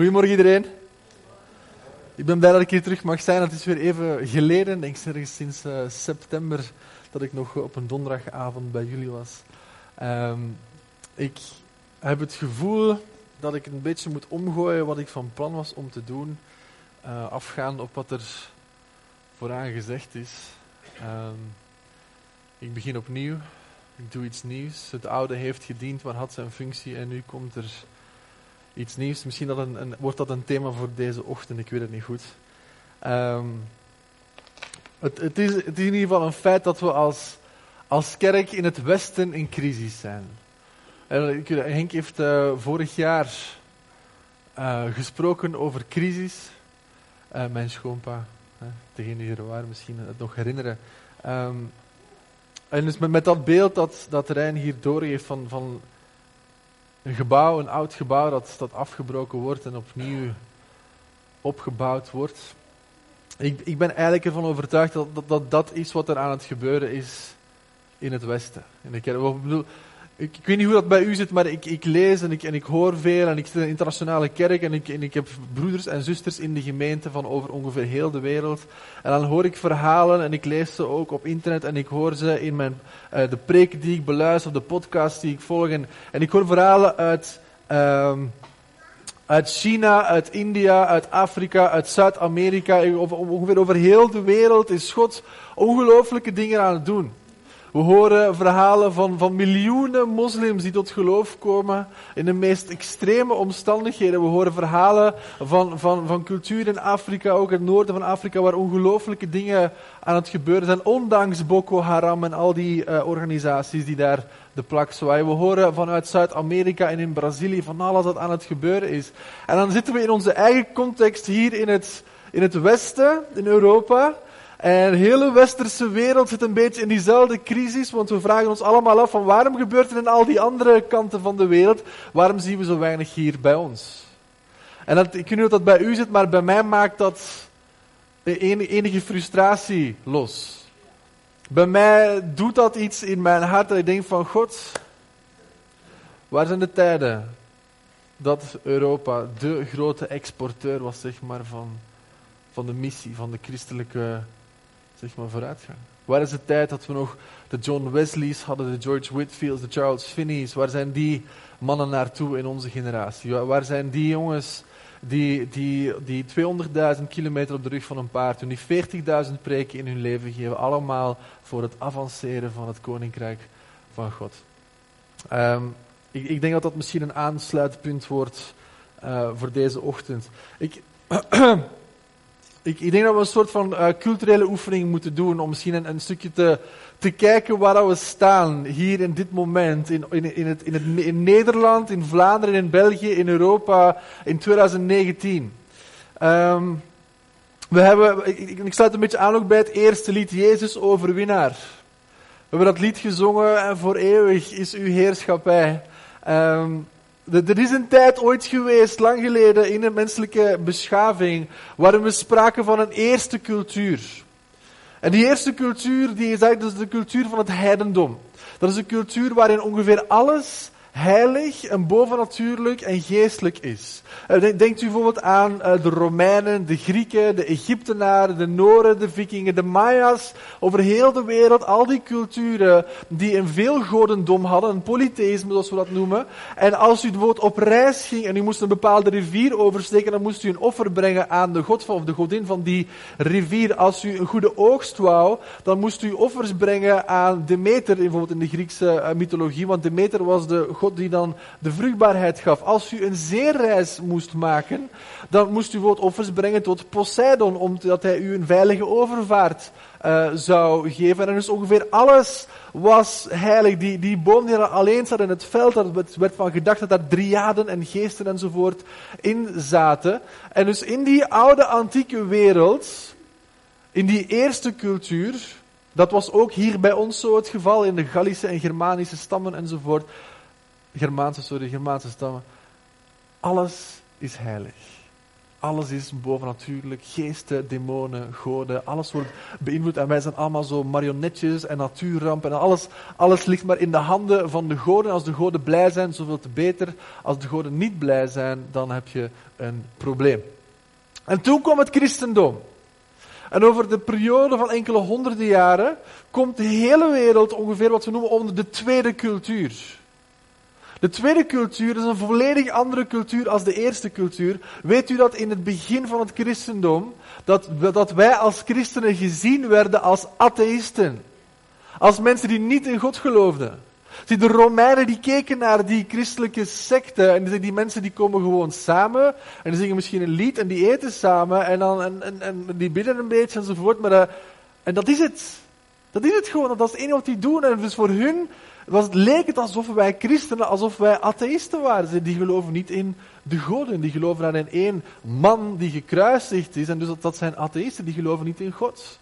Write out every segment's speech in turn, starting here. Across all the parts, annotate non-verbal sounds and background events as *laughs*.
Goedemorgen iedereen. Ik ben blij dat ik hier terug mag zijn. Het is weer even geleden, denk ik sinds uh, september, dat ik nog op een donderdagavond bij jullie was. Um, ik heb het gevoel dat ik een beetje moet omgooien wat ik van plan was om te doen, uh, afgaand op wat er vooraan gezegd is. Um, ik begin opnieuw, ik doe iets nieuws. Het oude heeft gediend, maar had zijn functie en nu komt er iets nieuws. Misschien een, wordt dat een thema voor deze ochtend, ik weet het niet goed. Um, het, het, is, in ieder geval een feit dat we als, als kerk in het Westen in crisis zijn. En Henk heeft uh, vorig jaar uh, gesproken over crisis. Mijn schoonpa, degene die er waren, misschien het nog herinneren. Um, en dus met, met, dat beeld dat, dat Rijn hier doorgeeft van, van een gebouw, een oud gebouw dat, dat afgebroken wordt en opnieuw opgebouwd wordt. Ik, ik ben eigenlijk ervan overtuigd dat dat, dat dat is wat er aan het gebeuren is in het Westen. Ik bedoel, ik, ik, weet niet hoe dat bij u zit, maar ik, ik lees en ik, en ik hoor veel en ik zit in een internationale kerk en ik, en ik heb broeders en zusters in de gemeente van over ongeveer heel de wereld. En dan hoor ik verhalen en ik lees ze ook op internet en ik hoor ze in mijn, uh, de preken die ik beluister, de podcast die ik volg. En, en ik hoor verhalen uit, um, uit China, uit India, uit Afrika, uit Zuid-Amerika, ongeveer over heel de wereld is God ongelooflijke dingen aan het doen. We horen verhalen van, van miljoenen moslims die tot geloof komen in de meest extreme omstandigheden. We horen verhalen van, van, van cultuur in Afrika, ook het noorden van Afrika, waar ongelooflijke dingen aan het gebeuren zijn, ondanks Boko Haram en al die uh, organisaties die daar de plak zwaaien. We horen vanuit Zuid-Amerika en in Brazilië van alles wat aan het gebeuren is. En dan zitten we in onze eigen context hier in het, in het Westen, in Europa. En de hele westerse wereld zit een beetje in diezelfde crisis, want we vragen ons allemaal af van waarom gebeurt er in al die andere kanten van de wereld, waarom zien we zo weinig hier bij ons? En dat, ik weet niet hoe dat bij u zit, maar bij mij maakt dat enige frustratie los. Bij mij doet dat iets in mijn hart dat ik denk van God, waar zijn de tijden dat Europa de grote exporteur was zeg maar, van, van de missie, van de christelijke zeg maar, vooruitgang. Waar is de tijd dat we nog de John Wesleys hadden, de George Whitfields, de Charles Finney's? Waar zijn die mannen naartoe in onze generatie? Waar zijn die jongens die, die, die 200.000 kilometer op de rug van een paard doen, die 40.000 preken in hun leven geven, allemaal voor het avanceren van het koninkrijk van God? Um, ik, ik, denk dat dat misschien een aansluitpunt wordt uh, voor deze ochtend. Ik, *clears throat* ik, ik, denk dat we een soort van uh, culturele oefening moeten doen om misschien een, een, stukje te, te kijken waar we staan hier in dit moment in, in, in, het, in, het, Nederland, in Vlaanderen, in België, in Europa in 2019. Um, ehm, we hebben, ik, ik, sluit een beetje aan ook bij het eerste lied, Jezus overwinnaar. We hebben dat lied gezongen en voor eeuwig is uw heerschappij. Um, er is een tijd ooit geweest, lang geleden, in de menselijke beschaving, waarin we spraken van een eerste cultuur. En die eerste cultuur, die is eigenlijk de cultuur van het heidendom. Dat is een cultuur waarin ongeveer alles heilig en bovennatuurlijk en geestelijk is. Eh, denkt u bijvoorbeeld aan eh, de Romeinen, de Grieken, de Egyptenaren, de Noren, de Vikingen, de Maya's. Over heel de wereld, al die culturen die een veelgodendom hadden, een polytheïsme zoals we dat noemen. En als u bijvoorbeeld op reis ging en u moest een bepaalde rivier oversteken, dan moest u een offer brengen aan de god van, of de godin van die rivier. Als u een goede oogst wou, dan moest u offers brengen aan Demeter, bijvoorbeeld in de Griekse eh, mythologie, want Demeter was de God die dan de vruchtbaarheid gaf. Als u een zeereis moest maken, dan moest u bijvoorbeeld offers brengen tot Poseidon, omdat hij u een veilige overvaart uh, zou geven. En dus ongeveer alles was heilig. Die, die boom die er alleen zat in het veld, dat werd van gedacht dat daar driaden en geesten enzovoort in zaten. En dus in die oude antieke wereld, in die eerste cultuur, dat was ook hier bij ons zo het geval, in de Gallische en Germanische stammen enzovoort. Germaanse, sorry, Germaanse stammen. Alles is heilig. Alles is bovennatuurlijk. Geesten, demonen, goden, alles wordt beïnvloed. En wij zijn allemaal zo marionetjes en natuurrampen. En alles, alles ligt maar in de handen van de goden. Als de goden blij zijn, zoveel te beter. Als de goden niet blij zijn, dan heb je een probleem. En toen kwam het christendom. En over de periode van enkele honderden jaren komt de hele wereld ongeveer wat we noemen onder de tweede cultuur. De tweede cultuur is een volledig andere cultuur als de eerste cultuur. Weet u dat in het begin van het christendom, dat, dat wij als christenen gezien werden als atheïsten? Als mensen die niet in God geloofden. Zie, de Romeinen die keken naar die christelijke secte en die, die mensen die komen gewoon samen en die zingen misschien een lied en die eten samen en, dan, en, en, en die bidden een beetje enzovoort. Maar, uh, en dat is het. Dat is het gewoon, dat is het wat die doen. En dus voor hun was, leek het alsof wij christenen, alsof wij atheïsten waren. Die geloven niet in de goden, die geloven aan één man die gekruisigd is. En dus dat, dat zijn atheïsten, die geloven niet in God.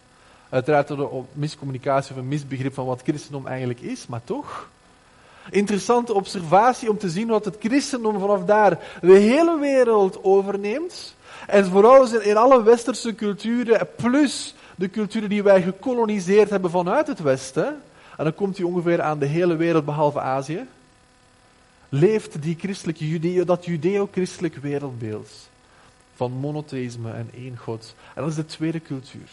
Uiteraard door een miscommunicatie of een misbegrip van wat christendom eigenlijk is, maar toch. Interessante observatie om te zien wat het christendom vanaf daar de hele wereld overneemt. En vooral in alle westerse culturen, plus de culturen die wij gekoloniseerd hebben vanuit het Westen, en dan komt hij ongeveer aan de hele wereld behalve Azië, leeft die christelijke judeo, dat judeo-christelijk wereldbeeld van monotheïsme en één God. En dat is de tweede cultuur.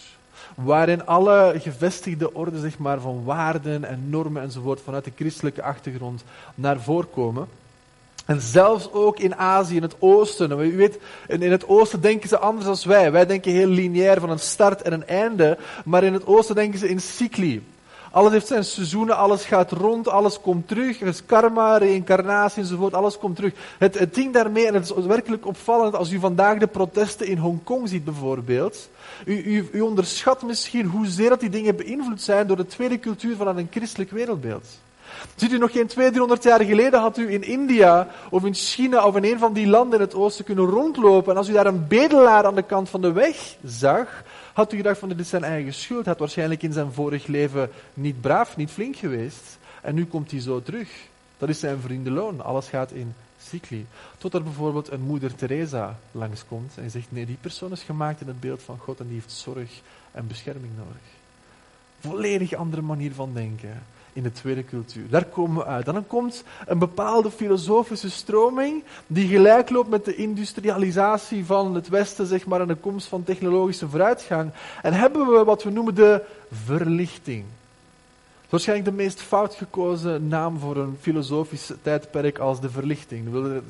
Waarin alle gevestigde orde zeg maar, van waarden en normen enzovoort vanuit de christelijke achtergrond naar voren komen. En zelfs ook in Azië, in het oosten. U weet, in het oosten denken ze anders dan wij. Wij denken heel lineair van een start en een einde. Maar in het oosten denken ze in cycli. Alles heeft zijn seizoenen, alles gaat rond, alles komt terug. Er is karma, reïncarnatie enzovoort, alles komt terug. Het, het ding daarmee, en het is werkelijk opvallend als u vandaag de protesten in Hongkong ziet bijvoorbeeld. U, u, u onderschat misschien hoezeer dat die dingen beïnvloed zijn door de tweede cultuur van een christelijk wereldbeeld. Ziet u nog geen 200, 300 jaar geleden had u in India of in China of in een van die landen in het oosten kunnen rondlopen. En als u daar een bedelaar aan de kant van de weg zag, had u gedacht van dit is zijn eigen schuld. Hij had waarschijnlijk in zijn vorig leven niet braaf, niet flink geweest. En nu komt hij zo terug. Dat is zijn vriendenloon. Alles gaat in cycli. Tot er bijvoorbeeld een moeder Teresa langskomt en zegt nee, die persoon is gemaakt in het beeld van God en die heeft zorg en bescherming nodig. Volledig andere manier van denken in de tweede cultuur. Daar komen we uit. En dan komt een bepaalde filosofische stroming die gelijk loopt met de industrialisatie van het Westen, zeg maar, en de komst van technologische vooruitgang. En hebben we wat we noemen de verlichting. Waarschijnlijk de meest fout gekozen naam voor een filosofisch tijdperk als de verlichting.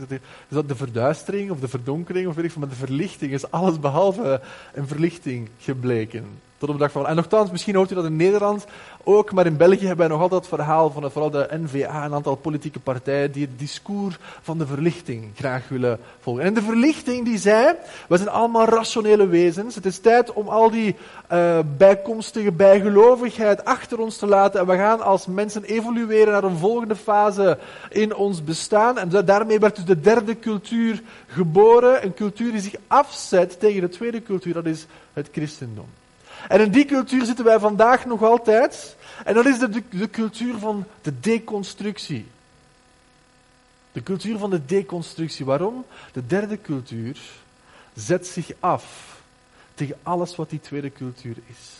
Is dat de verduistering of de verdonkering of weet ik maar de verlichting is alles behalve een verlichting gebleken. Tot op de dag van. En nogthans, misschien hoort u dat in Nederland ook, maar in België hebben wij nog altijd het verhaal van vooral de NVA, een aantal politieke partijen, die het discours van de verlichting graag willen volgen. En de verlichting die zei, we zijn allemaal rationele wezens. Het is tijd om al die uh, bijkomstige bijgelovigheid achter ons te laten. En we gaan als mensen evolueren naar een volgende fase in ons bestaan. En daarmee werd dus de derde cultuur geboren. Een cultuur die zich afzet tegen de tweede cultuur, dat is het christendom. En in die cultuur zitten wij vandaag nog altijd. En dat is de, de, cultuur van de deconstructie. De cultuur van de deconstructie. Waarom? De derde cultuur zet zich af tegen alles wat die tweede cultuur is.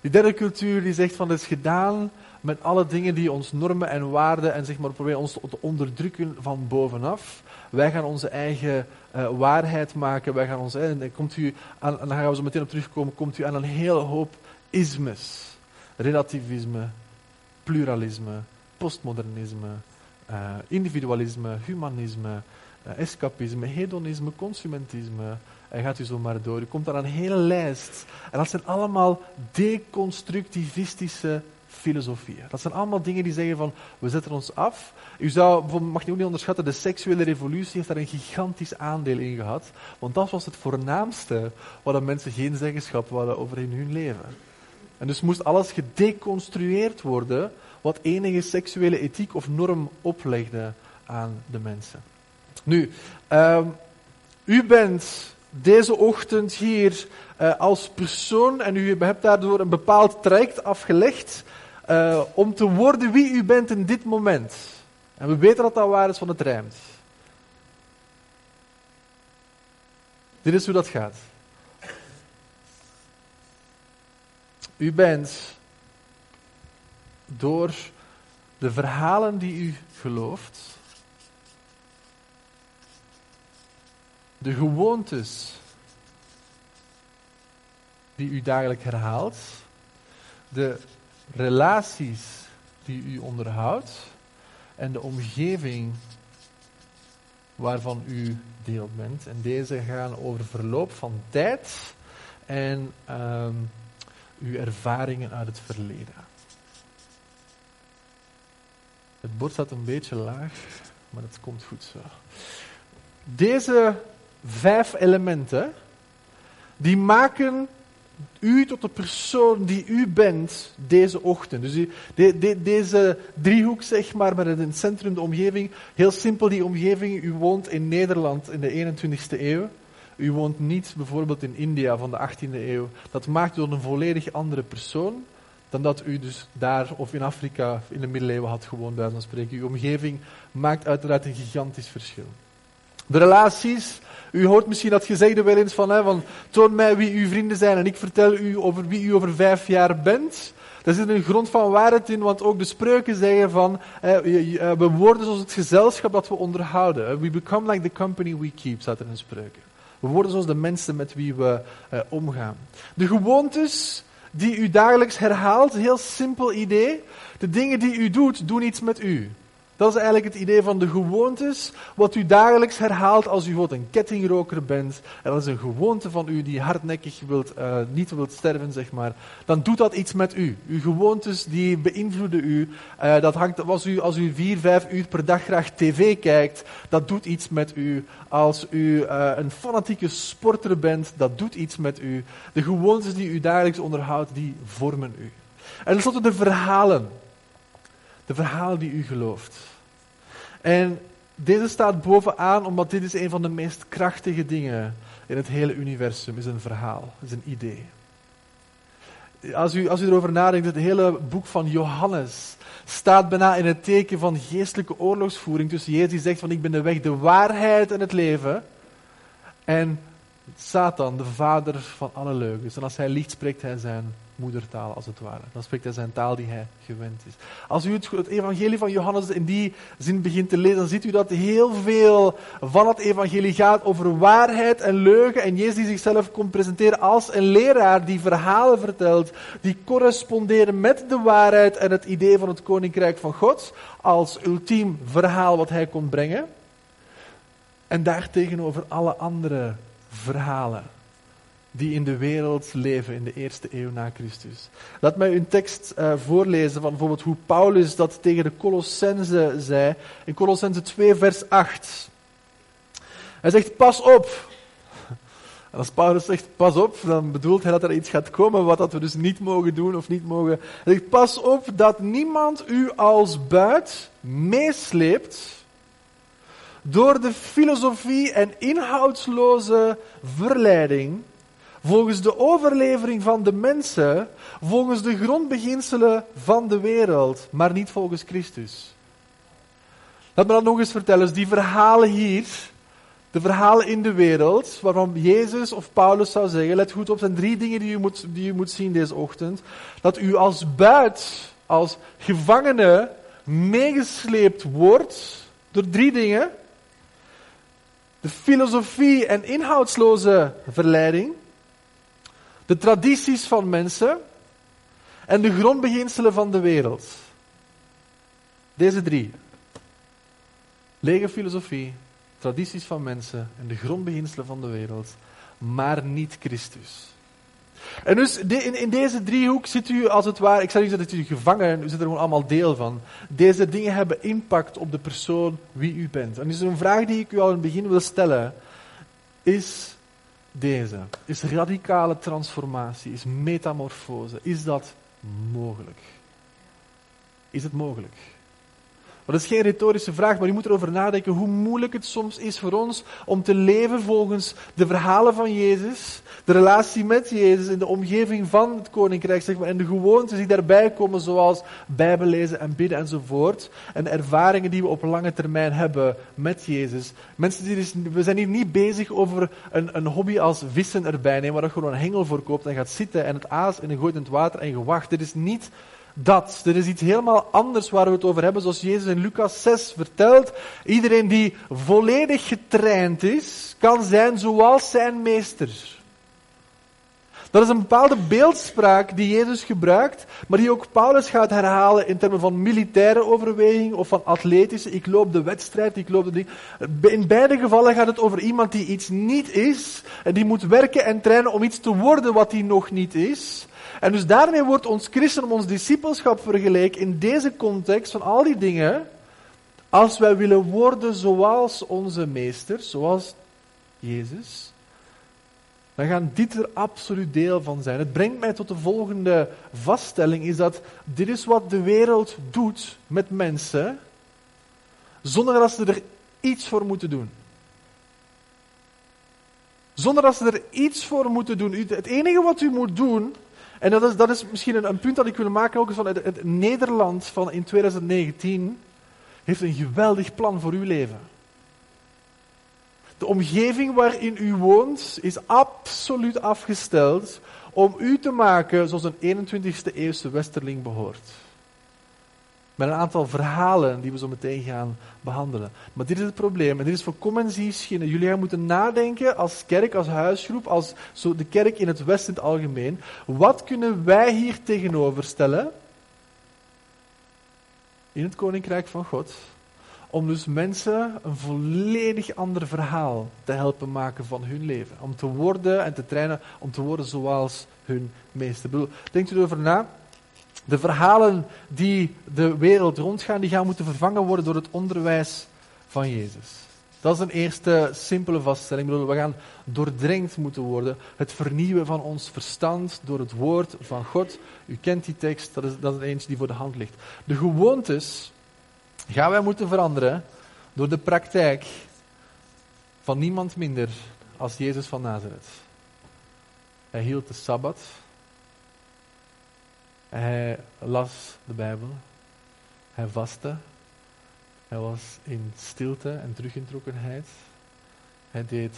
Die derde cultuur die zegt van het is gedaan met alle dingen die ons normen en waarden en zeg maar proberen ons te onderdrukken van bovenaf. Wij gaan onze eigen uh, waarheid maken. Wij gaan ons, en dan, komt u aan, en dan gaan we zo meteen op terugkomen, komt u aan een hele hoop ismes. Relativisme, pluralisme, postmodernisme, uh, individualisme, humanisme, uh, escapisme, hedonisme, consumentisme. En gaat u zo maar door. U komt aan een hele lijst. En dat zijn allemaal deconstructivistische filosofieën. Dat zijn allemaal dingen die zeggen van, we zetten ons af. U zou, mag je ook niet onderschatten, de seksuele revolutie heeft daar een gigantisch aandeel in gehad. Want dat was het voornaamste waar mensen geen zeggenschap hadden over in hun leven. En dus moest alles gedeconstrueerd worden wat enige seksuele ethiek of norm oplegde aan de mensen. Nu, um, u bent deze ochtend hier uh, als persoon en u hebt daardoor een bepaald traject afgelegd uh, om te worden wie u bent in dit moment. En we weten dat dat waar is van het rijmt. Dit is hoe dat gaat. U bent door de verhalen die u gelooft, de gewoontes die u dagelijks herhaalt, de relaties die u onderhoudt en de omgeving waarvan u deel bent. En deze gaan over verloop van tijd en um, uw ervaringen uit het verleden. Het bord staat een beetje laag, maar het komt goed zo. Deze vijf elementen, die maken u tot de persoon die u bent deze ochtend. Dus deze driehoek, zeg maar, met in het centrum de omgeving. Heel simpel, die omgeving. U woont in Nederland in de 21ste eeuw. U woont niet bijvoorbeeld in India van de 18e eeuw. Dat maakt u tot een volledig andere persoon dan dat u dus daar of in Afrika in de middeleeuwen had gewoond, bij spreken. Uw omgeving maakt uiteraard een gigantisch verschil. De relaties, u hoort misschien dat gezegde wel eens van, hè, van toon mij wie uw vrienden zijn en ik vertel u over wie u over vijf jaar bent. Daar zit een grond van waarheid in, want ook de spreuken zeggen van, eh, we worden zoals het gezelschap dat we onderhouden. We become like the company we keep, staat er in spreuken. We worden zoals de mensen met wie we eh, omgaan. De gewoontes die u dagelijks herhaalt, heel simpel idee. De dingen die u doet, doen iets met u. Dat is eigenlijk het idee van de gewoontes, wat u dagelijks herhaalt als u bijvoorbeeld een kettingroker bent, en dat is een gewoonte van u die hardnekkig uh, niet wilt sterven, zeg maar, dan doet dat iets met u. Uw gewoontes die beïnvloeden u. Uh, dat hangt, als, u als u vier, vijf uur per dag graag tv kijkt, dat doet iets met u. Als u uh, een fanatieke sporter bent, dat doet iets met u. De gewoontes die u dagelijks onderhoudt, die vormen u. En tenslotte de verhalen de verhalen die u gelooft. En deze staat bovenaan omdat dit is een van de meest krachtige dingen in het hele universum, is een verhaal, is een idee. Als u, als u erover nadenkt, het hele boek van Johannes staat bijna in het teken van geestelijke oorlogsvoering tussen Jezus die zegt van ik ben de weg, de waarheid en het leven. En Satan, de vader van alle leugens. En als hij licht spreekt hij zijn moedertaal, als het ware. Dan spreekt hij zijn taal die hij gewend is. Als u het, het, evangelie van Johannes in die zin begint te lezen, dan ziet u dat heel veel van het evangelie gaat over waarheid en leugen. En Jezus die zichzelf komt presenteren als een leraar die verhalen vertelt, die corresponderen met de waarheid en het idee van het koninkrijk van God, als ultiem verhaal wat hij kon brengen. En daartegenover alle andere verhalen die in de wereld leven in de eerste eeuw na Christus. Laat mij een tekst uh, voorlezen van bijvoorbeeld hoe Paulus dat tegen de Colossense zei. In Colossense 2, vers 8. Hij zegt: Pas op. En als Paulus zegt pas op, dan bedoelt hij dat er iets gaat komen wat dat we dus niet mogen doen of niet mogen. Hij zegt: Pas op dat niemand u als buit meesleept door de filosofie en inhoudsloze verleiding volgens de overlevering van de mensen, volgens de grondbeginselen van de wereld, maar niet volgens Christus. Laat me dat nog eens vertellen. Dus die verhalen hier, de verhalen in de wereld, waarvan Jezus of Paulus zou zeggen, let goed op, zijn drie dingen die u moet, die u moet zien deze ochtend. Dat u als buit, als gevangene, meegesleept wordt door drie dingen. De filosofie en inhoudsloze verleiding de tradities van mensen en de grondbeginselen van de wereld. Deze drie. Lege filosofie, tradities van mensen en de grondbeginselen van de wereld, maar niet Christus. En dus in, deze driehoek zit u als het ware, ik zeg niet dat u gevangen, u zit er gewoon allemaal deel van. Deze dingen hebben impact op de persoon wie u bent. En dus een vraag die ik u al in het begin wil stellen, is deze is radicale transformatie, is metamorfose. Is dat mogelijk? Is het mogelijk? Dat is geen retorische vraag, maar je moet erover nadenken hoe moeilijk het soms is voor ons om te leven volgens de verhalen van Jezus, de relatie met Jezus in de omgeving van het koninkrijk, zeg maar, en de gewoontes die daarbij komen, zoals Bijbel lezen en bidden enzovoort, en de ervaringen die we op lange termijn hebben met Jezus. Mensen die dus, we zijn hier niet bezig over een, een hobby als vissen erbij nemen, waar je gewoon een hengel voor koopt en gaat zitten en het aas en je gooit in het water en je wacht. Dit is niet dat. Er is iets helemaal anders waar we het over hebben, zoals Jezus in Lucas 6 vertelt. Iedereen die volledig getraind is, kan zijn zoals zijn meester. Dat is een bepaalde beeldspraak die Jezus gebruikt, maar die ook Paulus gaat herhalen in termen van militaire overweging of van atletische. Ik loop de wedstrijd, ik loop de ding. In beide gevallen gaat het over iemand die iets niet is en die moet werken en trainen om iets te worden wat hij nog niet is. En dus daarmee wordt ons christen, ons discipelschap vergeleken in deze context van al die dingen. Als wij willen worden zoals onze meester, zoals Jezus, dan gaan dit er absoluut deel van zijn. Het brengt mij tot de volgende vaststelling, is dat dit is wat de wereld doet met mensen, zonder dat ze er iets voor moeten doen. Zonder dat ze er iets voor moeten doen. Het enige wat u moet doen, en dat is, dat is misschien een, een punt dat ik wil maken ook van het, het Nederland van in 2019 heeft een geweldig plan voor uw leven. De omgeving waarin u woont is absoluut afgesteld om u te maken zoals een 21ste eeuwse westerling behoort. Met een aantal verhalen die we zo meteen gaan behandelen. Maar dit is het probleem. En dit is voor schinnen. Jullie gaan moeten nadenken als kerk, als huisgroep, als zo de kerk in het Westen in het algemeen. Wat kunnen wij hier tegenover stellen? In het koninkrijk van God. Om dus mensen een volledig ander verhaal te helpen maken van hun leven. Om te worden en te trainen om te worden zoals hun meester. Denkt u erover na? De verhalen die de wereld rondgaan, die gaan moeten vervangen worden door het onderwijs van Jezus. Dat is een eerste simpele vaststelling. we gaan doordrenkt moeten worden. Het vernieuwen van ons verstand door het woord van God. U kent die tekst, dat is, dat is eentje die voor de hand ligt. De gewoontes gaan wij moeten veranderen door de praktijk van niemand minder als Jezus van Nazareth. Hij hield de Sabbat. Hij las de Bijbel. Hij vastte. Hij was in stilte en terugintrokkenheid. Hij deed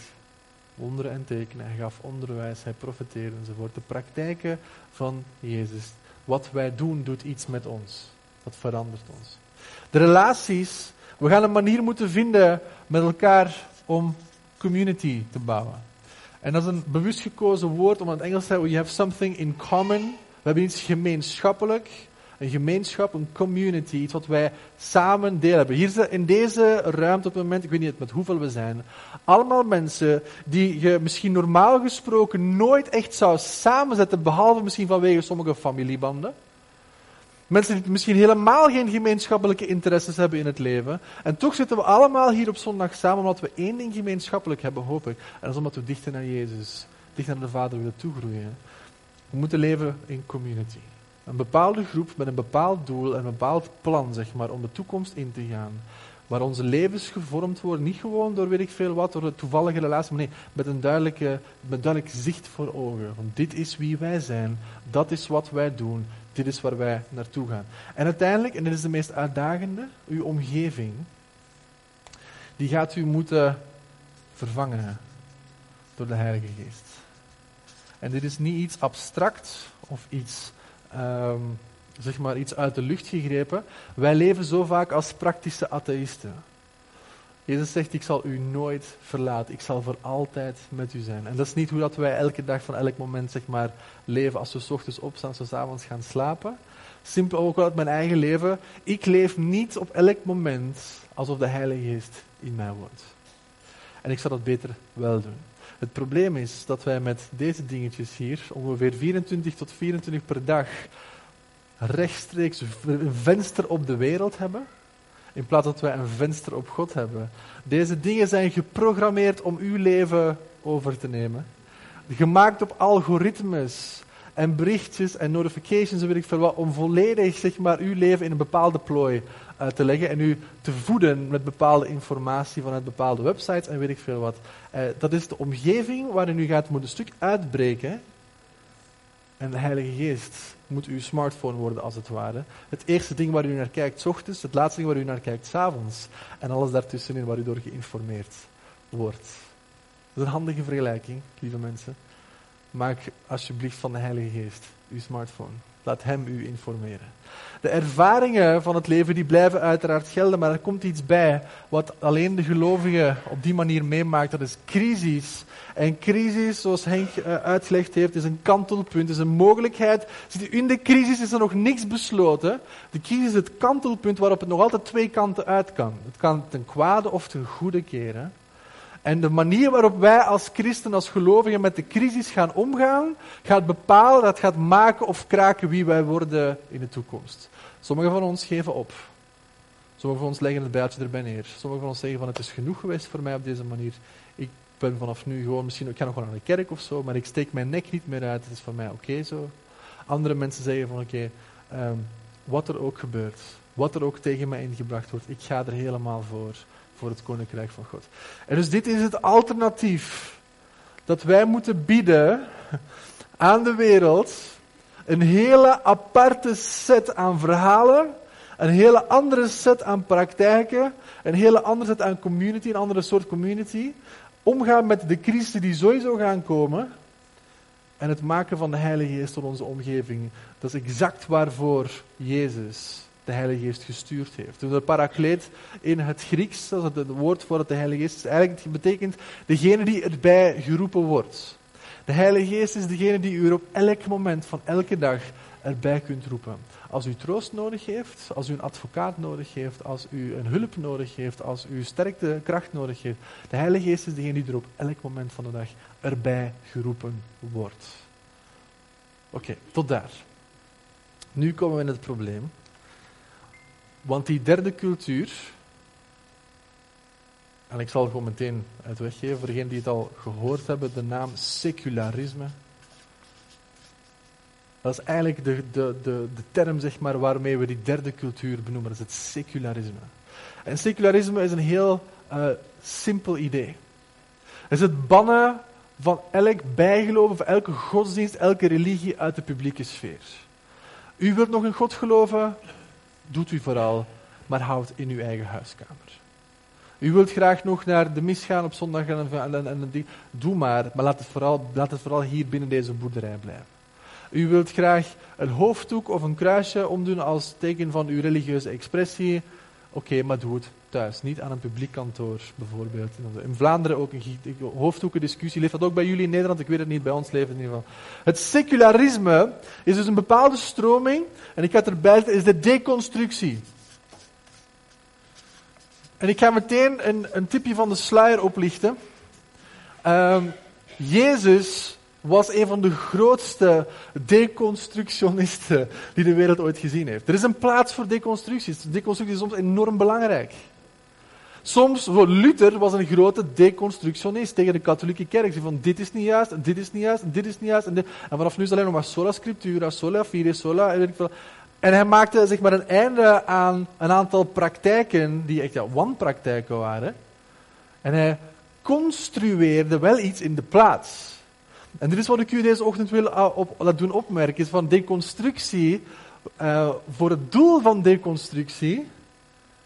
wonderen en tekenen. Hij gaf onderwijs. Hij profeteerde enzovoort. De praktijken van Jezus. Wat wij doen, doet iets met ons. Dat verandert ons. De relaties. We gaan een manier moeten vinden met elkaar om community te bouwen. En dat is een bewust gekozen woord om het Engels zeggen: we have something in common. We hebben iets gemeenschappelijk, een gemeenschap, een community, iets wat wij samen deel hebben. Hier in deze ruimte op het moment, ik weet niet met hoeveel we zijn, allemaal mensen die je misschien normaal gesproken nooit echt zou samenzetten, behalve misschien vanwege sommige familiebanden. Mensen die misschien helemaal geen gemeenschappelijke interesses hebben in het leven. En toch zitten we allemaal hier op zondag samen omdat we één ding gemeenschappelijk hebben, hoop ik. En dat is omdat we dichter naar Jezus, dichter naar de Vader willen toegroeien. We moeten leven in community. Een bepaalde groep met een bepaald doel en een bepaald plan, zeg maar, om de toekomst in te gaan. Waar onze levens gevormd worden, niet gewoon door weet ik veel wat, door een toevallige relatie, maar nee, met een duidelijke, met duidelijk zicht voor ogen. Want dit is wie wij zijn, dat is wat wij doen, dit is waar wij naartoe gaan. En uiteindelijk, en dit is de meest uitdagende, uw omgeving, die gaat u moeten vervangen door de Heilige Geest. En dit is niet iets abstract of iets, um, zeg maar, iets uit de lucht gegrepen. Wij leven zo vaak als praktische atheïsten. Jezus zegt, ik zal u nooit verlaten. Ik zal voor altijd met u zijn. En dat is niet hoe dat wij elke dag van elk moment zeg maar, leven. Als we s ochtends opstaan, als we s avonds gaan slapen. Simpel ook uit mijn eigen leven. Ik leef niet op elk moment alsof de Heilige Geest in mij woont. En ik zal dat beter wel doen. Het probleem is dat wij met deze dingetjes hier ongeveer 24 tot 24 per dag rechtstreeks een venster op de wereld hebben, in plaats dat wij een venster op God hebben. Deze dingen zijn geprogrammeerd om uw leven over te nemen. Gemaakt op algoritmes en berichtjes en notifications en weet ik veel wat, om volledig zeg maar, uw leven in een bepaalde plooi uh, te leggen en u te voeden met bepaalde informatie vanuit bepaalde websites en weet ik veel wat. Uh, dat is de omgeving waarin u gaat moeten een stuk uitbreken. En de Heilige Geest moet uw smartphone worden, als het ware. Het eerste ding waar u naar kijkt, s ochtends, het laatste ding waar u naar kijkt, s avonds. En alles daartussenin waar u door geïnformeerd wordt. Dat is een handige vergelijking, lieve mensen. Maak alsjeblieft van de Heilige Geest uw smartphone. Laat Hem u informeren. De ervaringen van het leven die blijven uiteraard gelden, maar er komt iets bij wat alleen de gelovige op die manier meemaakt. Dat is crisis. En crisis, zoals Henk uh, uitgelegd heeft, is een kantelpunt, is een mogelijkheid. In de crisis is er nog niks besloten. De crisis is het kantelpunt waarop het nog altijd twee kanten uit kan. Het kan ten kwade of ten goede keren. En de manier waarop wij als christen, als gelovigen met de crisis gaan omgaan, gaat bepalen, dat gaat maken of kraken wie wij worden in de toekomst. Sommigen van ons geven op. Sommigen van ons leggen het bijtje erbij neer. Sommigen van ons zeggen van het is genoeg geweest voor mij op deze manier. Ik ben vanaf nu gewoon, misschien, ik ga nog wel naar de kerk of zo, maar ik steek mijn nek niet meer uit. Het is voor mij oké zo. Andere mensen zeggen van oké, ehm, wat er ook gebeurt, wat er ook tegen mij ingebracht wordt, ik ga er helemaal voor voor het koninkrijk van God. En dus dit is het alternatief dat wij moeten bieden aan de wereld. Een hele aparte set aan verhalen, een hele andere set aan praktijken, een hele andere set aan community, een andere soort community. Omgaan met de crisissen die sowieso gaan komen. En het maken van de Heilige Geest tot onze omgeving. Dat is exact waarvoor Jezus de Heilige Geest gestuurd heeft. Dus de parakleet in het Grieks, dat is het woord voor het de Heilige Geest, eigenlijk betekent degene die erbij geroepen wordt. De Heilige Geest is degene die u op elk moment van elke dag erbij kunt roepen. Als u troost nodig heeft, als u een advocaat nodig heeft, als u een hulp nodig heeft, als u sterkte, kracht nodig heeft. De Heilige Geest is degene die er op elk moment van de dag erbij geroepen wordt. Oké, tot daar. Nu komen we in het probleem. Want die derde cultuur, en ik zal gewoon meteen het weggeven voor degenen die het al gehoord hebben, de naam secularisme. Dat is eigenlijk de, de, de, de term zeg maar, waarmee we die derde cultuur benoemen. Dat is het secularisme. En secularisme is een heel uh, simpel idee. Het is het bannen van elk bijgeloof, of elke godsdienst, elke religie uit de publieke sfeer. U wilt nog in God geloven? Doet u vooral, maar houd in uw eigen huiskamer. U wilt graag nog naar de mis gaan op zondag en, en, en, en doe maar, maar laat het, vooral, laat het vooral hier binnen deze boerderij blijven. U wilt graag een hoofddoek of een kruisje omdoen als teken van uw religieuze expressie. Oké, maar doe het thuis, niet aan een publiek kantoor bijvoorbeeld. In Vlaanderen ook een hoofddoekendiscussie. Leeft dat ook bij jullie in Nederland? Ik weet het niet, bij ons het in ieder geval. Het secularisme is dus een bepaalde stroming, en ik ga het erbij is de deconstructie. En ik ga meteen een, een tipje van de sluier oplichten. Um, Jezus was een van de grootste deconstructionisten die de wereld ooit gezien heeft. Er is een plaats voor deconstructies. Deconstructie is soms enorm belangrijk. Soms, Luther was een grote deconstructionist tegen de katholieke kerk. Hij van dit is niet juist, en dit is niet juist, en dit is niet juist. En, en vanaf nu is het alleen nog maar sola scriptura, sola fide, sola... En hij maakte zeg maar, een einde aan een aantal praktijken die echt ja, wanpraktijken waren. En hij construeerde wel iets in de plaats. En dit is wat ik u deze ochtend wil uh, op, laten doen opmerken, is van deconstructie, uh, voor het doel van deconstructie,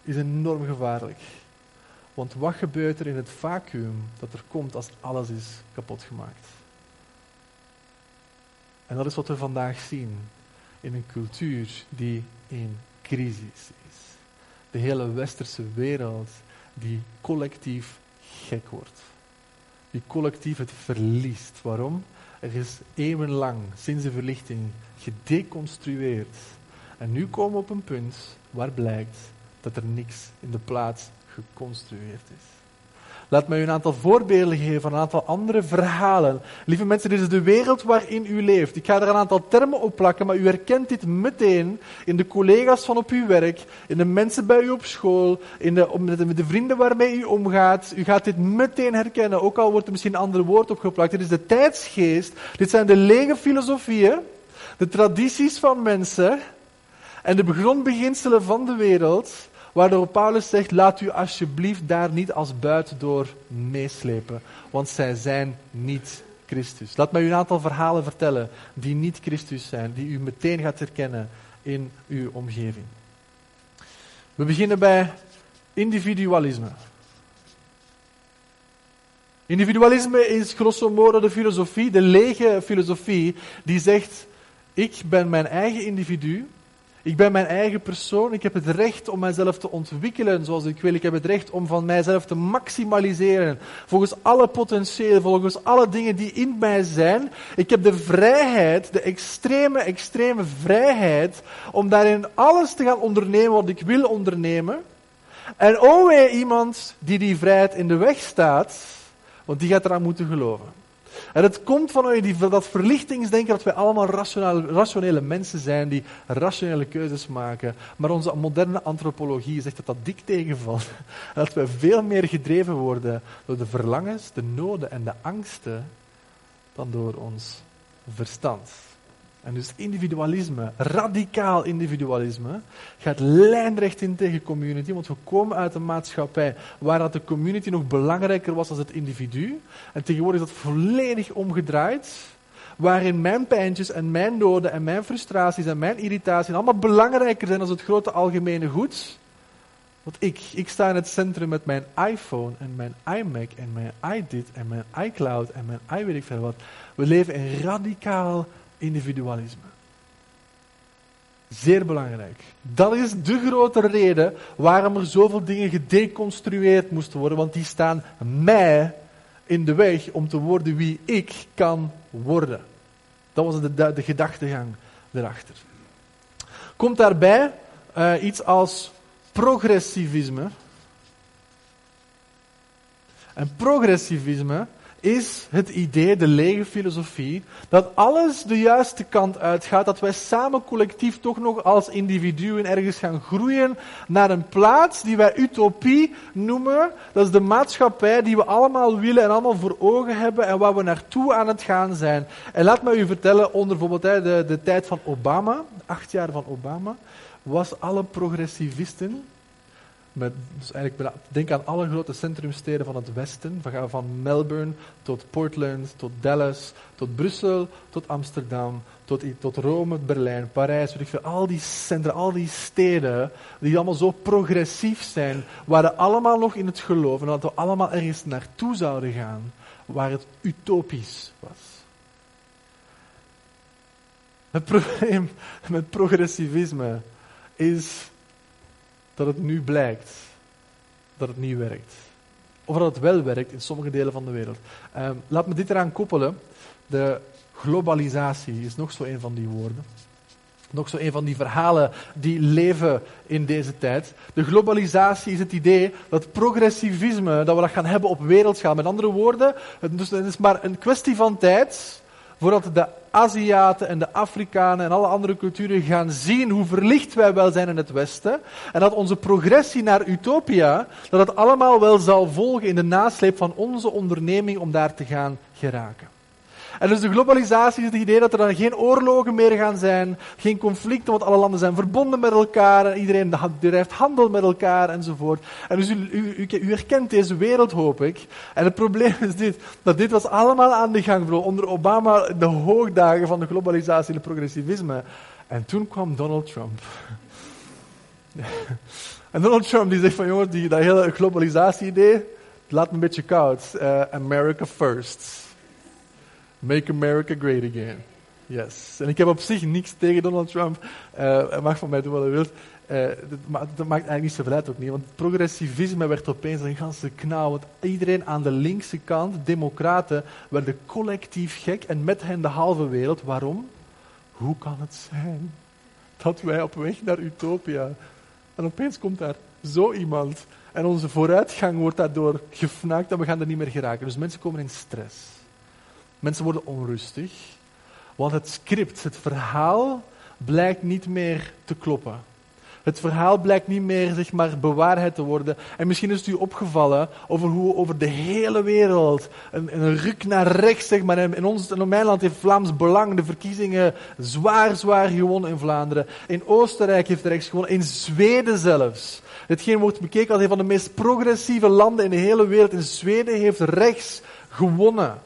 is enorm gevaarlijk. Want wat gebeurt er in het vacuüm dat er komt als alles is kapot gemaakt? En dat is wat we vandaag zien in een cultuur die in crisis is. De hele westerse wereld die collectief gek wordt die collectief het verliest. Waarom? Er is eeuwenlang, sinds de verlichting, gedeconstrueerd. En nu komen we op een punt waar blijkt dat er niks in de plaats geconstrueerd is. Laat mij u een aantal voorbeelden geven van een aantal andere verhalen. Lieve mensen, dit is de wereld waarin u leeft. Ik ga er een aantal termen op plakken, maar u herkent dit meteen in de collega's van op uw werk, in de mensen bij u op school, in de, met de vrienden waarmee u omgaat. U gaat dit meteen herkennen, ook al wordt er misschien een ander woord opgeplakt. Dit is de tijdsgeest, dit zijn de lege filosofieën de tradities van mensen en de grondbeginselen van de wereld, waardoor Paulus zegt, laat u alsjeblieft daar niet als buiten door meeslepen, want zij zijn niet Christus. Laat mij u een aantal verhalen vertellen die niet Christus zijn, die u meteen gaat herkennen in uw omgeving. We beginnen bij individualisme. Individualisme is grosso modo de filosofie, de lege filosofie, die zegt: Ik ben mijn eigen individu, ik ben mijn eigen persoon, ik heb het recht om mijzelf te ontwikkelen zoals ik wil, ik heb het recht om van mijzelf te maximaliseren, volgens alle potentieel, volgens alle dingen die in mij zijn. Ik heb de vrijheid, de extreme, extreme vrijheid, om daarin alles te gaan ondernemen wat ik wil ondernemen. En oh iemand die die vrijheid in de weg staat, want die gaat eraan moeten geloven. En het komt vanuit dat verlichtingsdenken dat wij allemaal rationele, rationele mensen zijn die rationele keuzes maken. Maar onze moderne antropologie zegt dat dat dik tegenvalt. En *laughs* dat wij veel meer gedreven worden door de verlangens, de noden en de angsten dan door ons verstand. En dus individualisme, radicaal individualisme, gaat lijnrecht in tegen community, want we komen uit een maatschappij waar dat de community nog belangrijker was dan het individu. En tegenwoordig is dat volledig omgedraaid, waarin mijn pijntjes en mijn noden en mijn frustraties en mijn irritaties allemaal belangrijker zijn dan het grote algemene goed. Want ik, ik sta in het centrum met mijn iPhone en mijn iMac en mijn iDit en mijn iCloud en mijn i weet ik veel wat. We leven in radicaal individualisme. Zeer belangrijk. Dat is de grote reden waarom er zoveel dingen gedeconstrueerd moesten worden, want die staan mij in de weg om te worden wie ik kan worden. Dat was de, de, gedachtegang erachter. Komt daarbij uh, iets als progressivisme. En progressivisme is het idee, de lege filosofie, dat alles de juiste kant uitgaat, dat wij samen collectief toch nog als individuen ergens gaan groeien naar een plaats die wij utopie noemen. Dat is de maatschappij die we allemaal willen en allemaal voor ogen hebben en waar we naartoe aan het gaan zijn. En laat me u vertellen, onder bijvoorbeeld de, de tijd van Obama, acht jaar van Obama, was alle progressivisten dus eigenlijk, denk aan alle grote centrumsteden van het Westen. Van, van Melbourne tot Portland, tot Dallas, tot Brussel, tot Amsterdam, tot, tot Rome, Berlijn, Parijs. Weet ik veel. Al die centra, al die steden, die allemaal zo progressief zijn, waren allemaal nog in het geloof en dat we allemaal ergens naartoe zouden gaan waar het utopisch was. Het probleem met progressivisme is dat het nu blijkt dat het niet werkt. Of dat het wel werkt in sommige delen van de wereld. Um, laat me dit eraan koppelen. De globalisatie is nog zo een van die woorden. Nog zo een van die verhalen die leven in deze tijd. De globalisatie is het idee dat progressivisme, dat we dat gaan hebben op wereldschaal. Met andere woorden, het is maar een kwestie van tijd voordat de Aziaten en de Afrikanen en alle andere culturen gaan zien hoe verlicht wij wel zijn in het Westen. En dat onze progressie naar Utopia, dat het allemaal wel zal volgen in de nasleep van onze onderneming om daar te gaan geraken. En dus de globalisatie is het idee dat er dan geen oorlogen meer gaan zijn, geen conflicten, want alle landen zijn verbonden met elkaar en iedereen drijft handel met elkaar enzovoort. En dus u, u, u, herkent deze wereld, hoop ik. En het probleem is dit, dat dit was allemaal aan de gang, bro. Onder Obama, de hoogdagen van de globalisatie en het progressivisme. En toen kwam Donald Trump. *laughs* en Donald Trump die zegt van, jongens, die, dat hele globalisatie-idee, laat me een beetje koud. Uh, America first. Make America Great Again. Yes. En ik heb op zich niks tegen Donald Trump. Uh, hij mag van mij doen wat hij wil. Dat, maar dat maakt eigenlijk niet zoveel uit ook niet. Want progressivisme werd opeens een ganse knauw. Want iedereen aan de linkse kant, democraten, werden collectief gek. En met hen de halve wereld. Waarom? Hoe kan het zijn dat wij op weg naar Utopia... En opeens komt daar zo iemand. En onze vooruitgang wordt daardoor gefnaakt en we gaan er niet meer geraken. Dus mensen komen in stress. Mensen worden onrustig, want het script, het verhaal, blijkt niet meer te kloppen. Het verhaal blijkt niet meer zeg maar, bewaarheid te worden. En misschien is het u opgevallen over hoe over de hele wereld een, een ruk naar rechts, zeg maar. In, ons, in mijn land heeft Vlaams Belang de verkiezingen zwaar, zwaar gewonnen in Vlaanderen. In Oostenrijk heeft rechts gewonnen. In Zweden zelfs. Hetgeen wordt bekeken als een van de meest progressieve landen in de hele wereld. In Zweden heeft rechts gewonnen.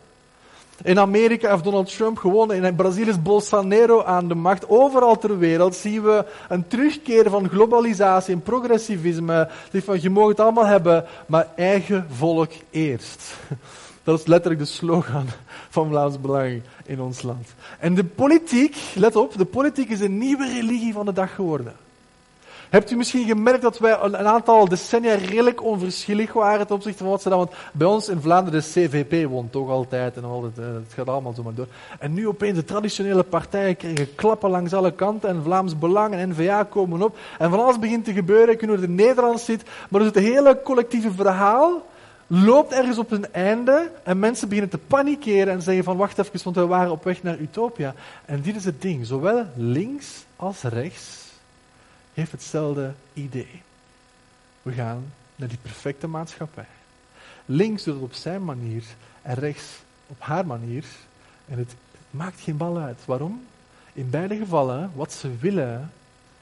In Amerika heeft Donald Trump gewonnen. In Brazilië is Bolsonaro aan de macht. Overal ter wereld zien we een terugkeer van globalisatie en progressivisme. Van, je mag het allemaal hebben, maar eigen volk eerst. *laughs* Dat is letterlijk de slogan van Vlaams Belang in ons land. En de politiek, let op, de politiek is een nieuwe religie van de dag geworden. Hebt u misschien gemerkt dat wij een aantal decennia redelijk onverschillig waren ten opzichte van wat ze dan... Want bij ons in Vlaanderen de CVP won toch altijd en altijd, eh, het gaat allemaal zo maar door. En nu opeens de traditionele partijen krijgen klappen langs alle kanten en Vlaams Belang en N-VA komen op. En van alles begint te gebeuren, ik weet hoe het in Nederland zit, maar dus het hele collectieve verhaal loopt ergens op een einde en mensen beginnen te panikeren en zeggen van wacht even, want we waren op weg naar Utopia. En dit is het ding, zowel links als rechts heeft hetzelfde idee. We gaan naar die perfecte maatschappij. Links doet het op zijn manier en rechts op haar manier. En het maakt geen bal uit. Waarom? In beide gevallen, wat ze willen,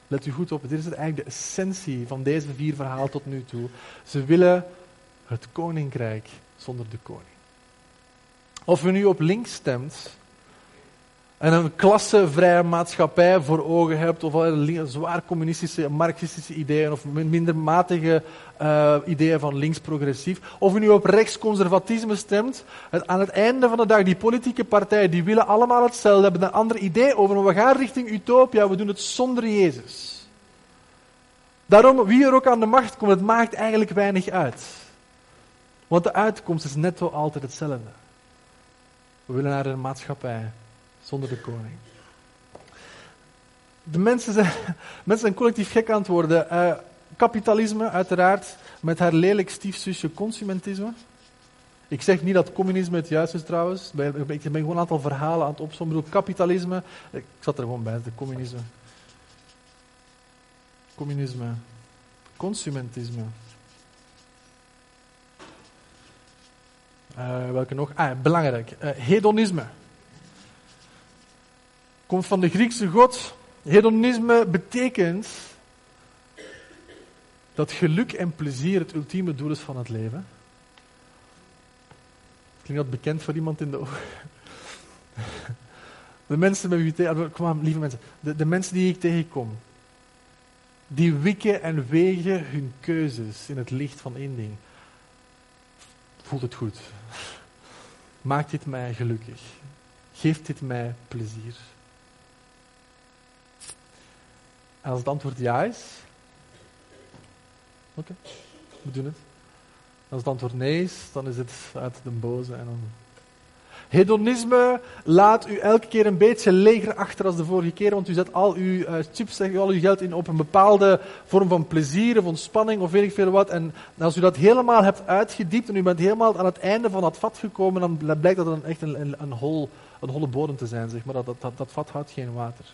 let u goed op, dit is eigenlijk de essentie van deze vier verhalen tot nu toe. Ze willen het koninkrijk zonder de koning. Of u nu op links stemt, en een klassevrije maatschappij voor ogen hebt, of zwaar communistische, marxistische ideeën, of minder matige uh, ideeën van links-progressief, of u nu op rechtsconservatisme stemt, aan het einde van de dag, die politieke partijen, die willen allemaal hetzelfde, hebben een ander idee over, we gaan richting utopia, we doen het zonder Jezus. Daarom, wie er ook aan de macht komt, het maakt eigenlijk weinig uit. Want de uitkomst is netto altijd hetzelfde. We willen naar een maatschappij zonder de koning. De mensen zijn, *laughs* mensen zijn collectief gek aan het worden. Uh, kapitalisme, uiteraard, met haar lelijk stiefzusje consumentisme. Ik zeg niet dat communisme het juiste is trouwens. Ik ben gewoon een aantal verhalen aan het opzommen. Ik bedoel, kapitalisme. Ik zat er gewoon bij, de communisme. Communisme. Consumentisme. Uh, welke nog? Ah, belangrijk. Uh, hedonisme komt van de Griekse god. Hedonisme betekent dat geluk en plezier het ultieme doel is van het leven. Klinkt dat bekend voor iemand in de ogen? *laughs* De mensen met wie ik kom aan, lieve mensen, de mensen die ik tegenkom, die wikken en wegen hun keuzes in het licht van één ding. Voelt het goed? Maakt dit mij gelukkig? Geeft dit mij plezier? En als het antwoord ja is, oké, we doen het. Als het antwoord nee is, dan is het uit de boze. En dan... Hedonisme laat u elke keer een beetje leger achter als de vorige keer, want u zet al uw uh, chips, al uw geld in op een bepaalde vorm van plezier of ontspanning of weet ik veel wat. En als u dat helemaal hebt uitgediept en u bent helemaal aan het einde van dat vat gekomen, dan blijkt dat een, echt een, een, een, hol, een holle bodem te zijn, zeg maar. Dat, dat, dat vat houdt geen water.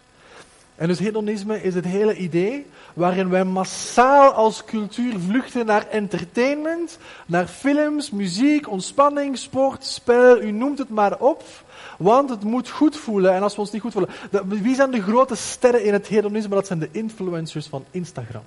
En dus hedonisme is het hele idee waarin wij massaal als cultuur vluchten naar entertainment, naar films, muziek, ontspanning, sport, spel, u noemt het maar op. Want het moet goed voelen en als we ons niet goed voelen. wie zijn de grote sterren in het hedonisme? Dat zijn de influencers van Instagram.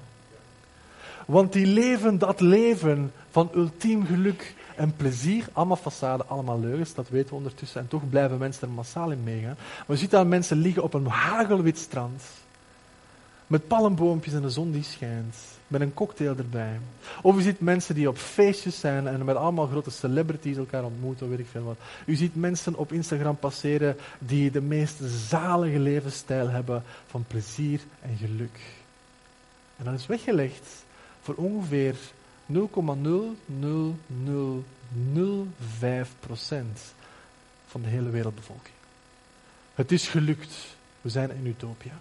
Want die leven dat leven van ultiem geluk en plezier. Allemaal façade, allemaal leugens, dat weten we ondertussen. En toch blijven mensen er massaal in meegaan. Maar je ziet dan mensen liggen op een hagelwit strand. Met palmboompjes en de zon die schijnt. Met een cocktail erbij. Of u ziet mensen die op feestjes zijn en met allemaal grote celebrities elkaar ontmoeten, weet ik veel wat. U ziet mensen op Instagram passeren die de meest zalige levensstijl hebben van plezier en geluk. En dat is weggelegd voor ongeveer 0,0005% van de hele wereldbevolking. Het is gelukt. We zijn in Utopia.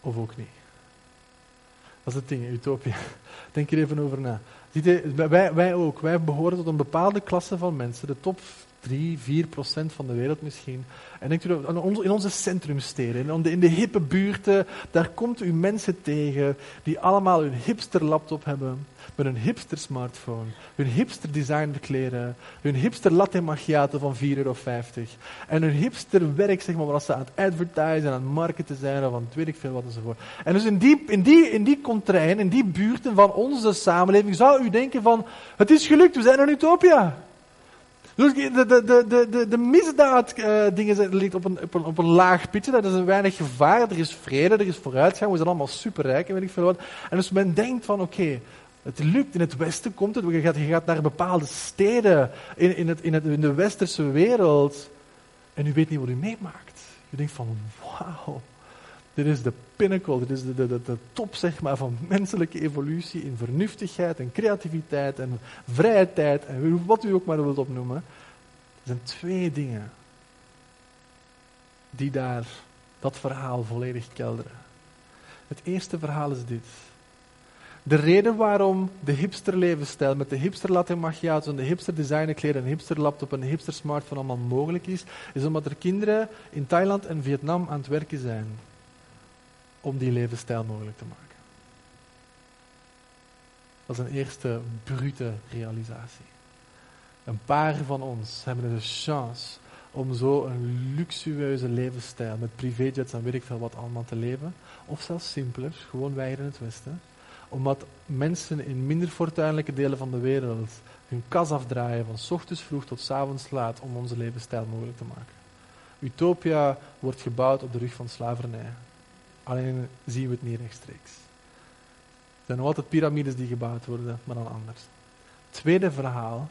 Of ook niet. Dat is het ding, Utopia. Denk er even over na. wij, wij ook. Wij behoren tot een bepaalde klasse van mensen, de top 3, 4 procent van de wereld misschien. En denkt u in onze centrumsteden, in de, in de hippe buurten, daar komt u mensen tegen die allemaal hun hipster laptop hebben, met een hipster smartphone, hun hipster designer kleren, hun hipster latte macchiato van 4,50 euro. En hun hipster werk, zeg maar, waar ze aan het advertisen en aan het marketen zijn, of aan weet ik veel wat enzovoort. En dus in die, in die, in die contrain, in die buurten van onze samenleving, zou u denken van, het is gelukt, we zijn een utopia. Dus de, de, de, de, de misdaad dingen ligt op een, op, een, op een laag pitje. Dat is een weinig gevaar. Er is vrede, er is vooruitgang. We zijn allemaal superrijk en weet ik veel wat. En dus men denkt van oké, het lukt. In het westen komt het. Je gaat, gaat naar bepaalde steden in, in, het, in, het, in de westerse wereld. En u weet niet wat u meemaakt. U denkt van wauw. Dit is de pinnacle, dit is de, de, de, de, top zeg maar, van menselijke evolutie in vernuftigheid en creativiteit en vrije tijd en wat u ook maar wilt opnoemen. Er zijn twee dingen die daar dat verhaal volledig kelderen. Het eerste verhaal is dit. De reden waarom de hipster levensstijl met de hipster latte macchiato en de hipster designerkleren, een hipster laptop en een hipster smartphone allemaal mogelijk is, is omdat er kinderen in Thailand en Vietnam aan het werken zijn om die levensstijl mogelijk te maken. Dat is een eerste brute realisatie. Een paar van ons hebben de chance om zo een luxueuze levensstijl met privéjets en weet ik veel wat allemaal te leven. Of zelfs simpeler, gewoon wij in het Westen. Omdat mensen in minder fortuinlijke delen van de wereld hun kas afdraaien van ochtends vroeg tot s avonds laat om onze levensstijl mogelijk te maken. Utopia wordt gebouwd op de rug van slavernij. Alleen zien we het niet rechtstreeks. Er zijn nog altijd piramides die gebouwd worden, maar dan anders. Tweede verhaal,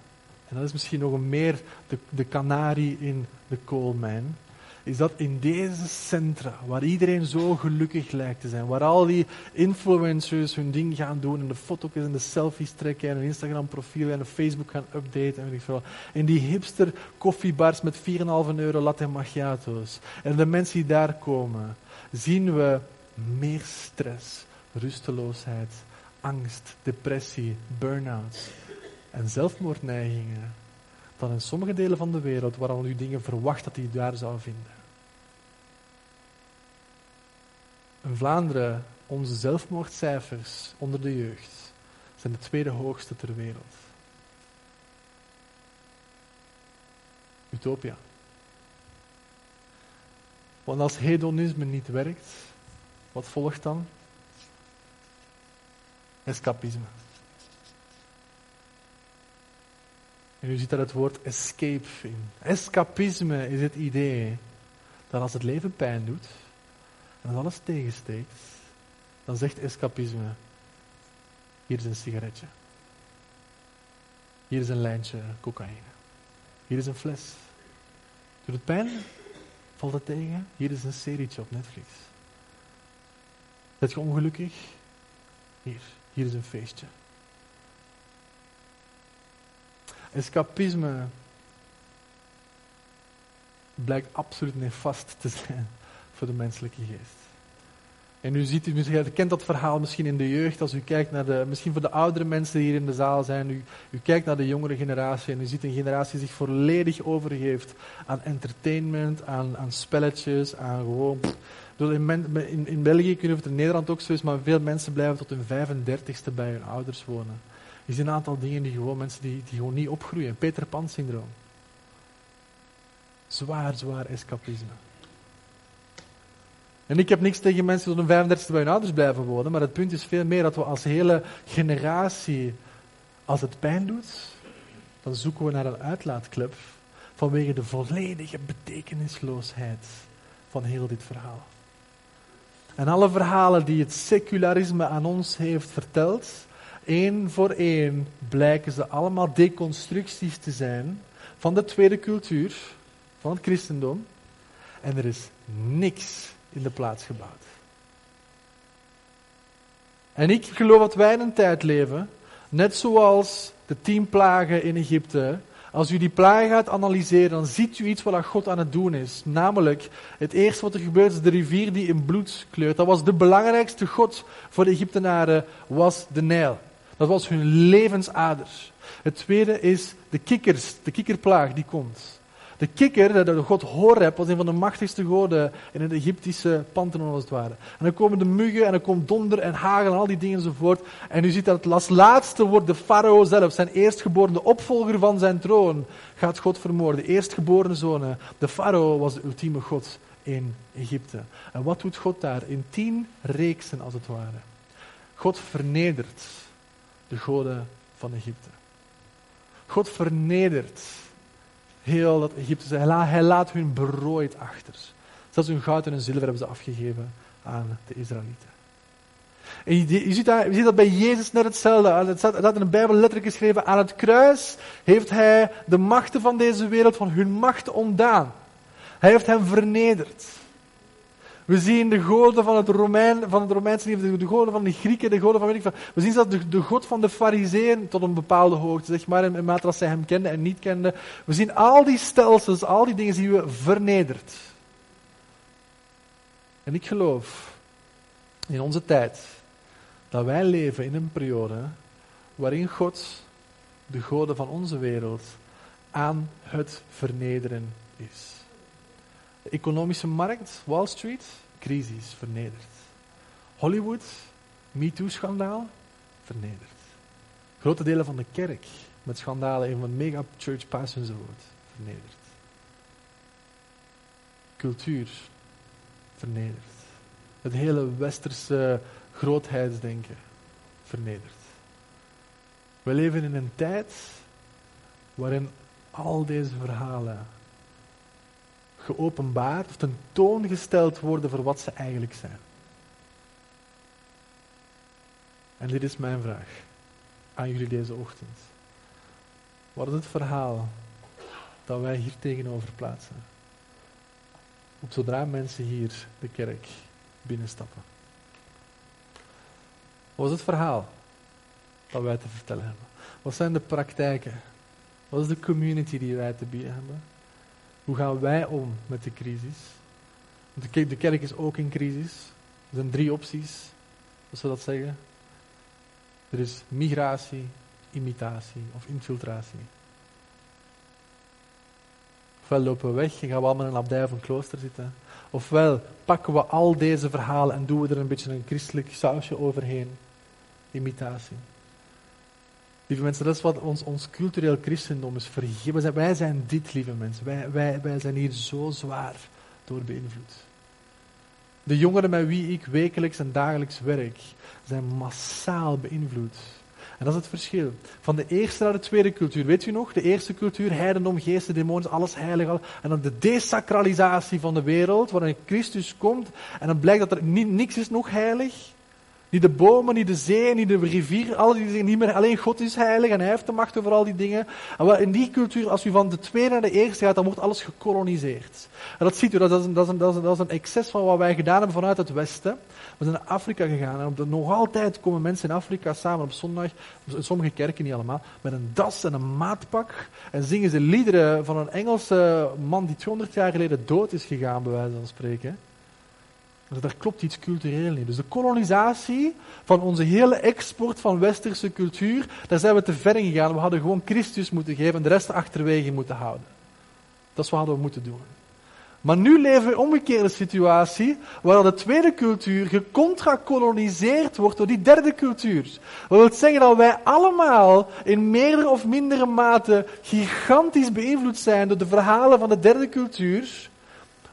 en dat is misschien nog meer de, de kanarie in de koolmijn, is dat in deze centra, waar iedereen zo gelukkig lijkt te zijn, waar al die influencers hun ding gaan doen en de foto's en de selfies trekken en een Instagram profiel en een Facebook gaan updaten en weet ik veel. In die hipster koffiebars met 4,5 euro latte macchiato's. En de mensen die daar komen, zien we meer stress, rusteloosheid, angst, depressie, burn-outs en zelfmoordneigingen dan in sommige delen van de wereld waar u dingen verwacht dat u daar zou vinden. In Vlaanderen, onze zelfmoordcijfers onder de jeugd zijn de tweede hoogste ter wereld. Utopia. Want als hedonisme niet werkt, wat volgt dan? Escapisme. En u ziet daar het woord escape in. Escapisme is het idee dat als het leven pijn doet en als alles tegensteekt, dan zegt escapisme: hier is een sigaretje. Hier is een lijntje cocaïne. Hier is een fles. Doet het pijn? Valt het tegen? Hier is een serietje op Netflix. Ben je ongelukkig? Hier, hier is een feestje. Escapisme blijkt absoluut nefast te zijn voor de menselijke geest. En u ziet, u kent dat verhaal misschien in de jeugd, als u kijkt naar de, misschien voor de oudere mensen die hier in de zaal zijn, u, u kijkt naar de jongere generatie en u ziet een generatie die zich volledig overgeeft aan entertainment, aan, aan spelletjes, aan gewoon... In, in, in België, ik weet het in Nederland ook zo is, maar veel mensen blijven tot hun 35ste bij hun ouders wonen. Er zijn een aantal dingen die gewoon mensen die, die gewoon niet opgroeien. Peter Pan syndroom. Zwaar, zwaar escapisme. En ik heb niks tegen mensen tot hun 35ste bij hun ouders blijven wonen, maar het punt is veel meer dat we als hele generatie, als het pijn doet, dan zoeken we naar een uitlaatclub vanwege de volledige betekenisloosheid van heel dit verhaal. En alle verhalen die het secularisme aan ons heeft verteld, één voor één blijken ze allemaal deconstructies te zijn van de tweede cultuur, van het christendom. En er is niks in de plaats gebouwd. En ik geloof dat wij in een tijd leven, net zoals de tien plagen in Egypte. Als u die plagen gaat analyseren, dan ziet u iets wat God aan het doen is. Namelijk, het eerste wat er gebeurt is de rivier die in bloed kleurt. Dat was de belangrijkste God voor de Egyptenaren, was de Nijl. Dat was hun levensader. Het tweede is de kikkers, de kikkerplaag die komt. De kikker, de god Horeb, was een van de machtigste goden in het Egyptische pantheon als het ware. En dan komen de muggen en dan komt donder en hagel en al die dingen enzovoort. En u ziet dat als laatste wordt de farao zelf, zijn eerstgeboren, de opvolger van zijn troon, gaat God vermoorden. De eerstgeboren zoon. De farao was de ultieme god in Egypte. En wat doet God daar? In tien reeksen als het ware. God vernedert de goden van Egypte. God vernedert heel dat Egypte. Hij laat hun berooid achter. Zelfs hun goud en hun zilver hebben ze afgegeven aan de Israëlieten. En je, ziet dat, ziet dat bij Jezus net hetzelfde. Het staat, dat in de Bijbel letterlijk geschreven. Aan het kruis heeft hij de machten van deze wereld van hun macht ontdaan. Hij heeft hem vernederd. We zien de goden van het, Romein, van Romeinse leven, de goden van de Grieken, de goden van weet ik veel. We zien dat de, de god van de Fariseeën tot een bepaalde hoogte, zeg maar, in, mate zij hem kenden en niet kenden. We zien al die stelsels, al die dingen zien we vernederd. En ik geloof in onze tijd dat wij leven in een periode waarin God de goden van onze wereld aan het vernederen is. Economische markt, Wall Street, crisis, vernederd. Hollywood, MeToo-schandaal, vernederd. Grote delen van de kerk met schandalen, een van mega-church pass enzovoort, vernederd. Cultuur, vernederd. Het hele westerse grootheidsdenken, vernederd. We leven in een tijd waarin al deze verhalen geopenbaard of tentoongesteld worden voor wat ze eigenlijk zijn. En dit is mijn vraag aan jullie deze ochtend. Wat is het verhaal dat wij hier tegenover plaatsen? Op zodra mensen hier de kerk binnenstappen. Wat is het verhaal dat wij te vertellen hebben? Wat zijn de praktijken? Wat is de community die wij te bieden hebben? Hoe gaan wij om met de crisis? De, de kerk is ook in crisis. Er zijn drie opties, als we dat zeggen. Er is migratie, imitatie of infiltratie. Ofwel lopen we weg en gaan we allemaal in een abdij of een klooster zitten. Ofwel pakken we al deze verhalen en doen we er een beetje een christelijk sausje overheen. Imitatie. Lieve mensen, dat is wat ons, ons cultureel christendom is vergeven. Wij zijn dit, lieve mensen. Wij, wij, wij zijn hier zo zwaar door beïnvloed. De jongeren met wie ik wekelijks en dagelijks werk, zijn massaal beïnvloed. En dat is het verschil. Van de eerste naar de tweede cultuur. Weet u nog? De eerste cultuur, heidendom, geesten, demonen, alles heilig. En dan de desacralisatie van de wereld, waarin Christus komt. En dan blijkt dat er niks is nog heilig. Niet de bomen, niet de zee, niet de rivier, alle die zeggen niet meer, alleen God is heilig en hij heeft de macht over al die dingen. En in die cultuur, als u van de tweede naar de eerste gaat, dan wordt alles gekoloniseerd. En dat ziet u, dat is, een, dat, is dat, is een, excess van wat wij gedaan hebben vanuit het Westen. We zijn naar Afrika gegaan en op nog altijd komen mensen in Afrika samen op zondag, in sommige kerken niet allemaal, met een das en een maatpak. En zingen ze liederen van een Engelse man die 200 jaar geleden dood is gegaan, bij wijze van spreken. Daar klopt iets cultureel niet. Dus de kolonisatie van onze hele export van westerse cultuur, daar zijn we te ver in gegaan. We hadden gewoon Christus moeten geven en de rest achterwege moeten houden. Dat is wat hadden we moeten doen. Maar nu leven we in een omgekeerde situatie, waar de tweede cultuur gecontrakoloniseerd wordt door die derde cultuur. Dat wil zeggen dat wij allemaal in meerdere of mindere mate gigantisch beïnvloed zijn door de verhalen van de derde cultuur,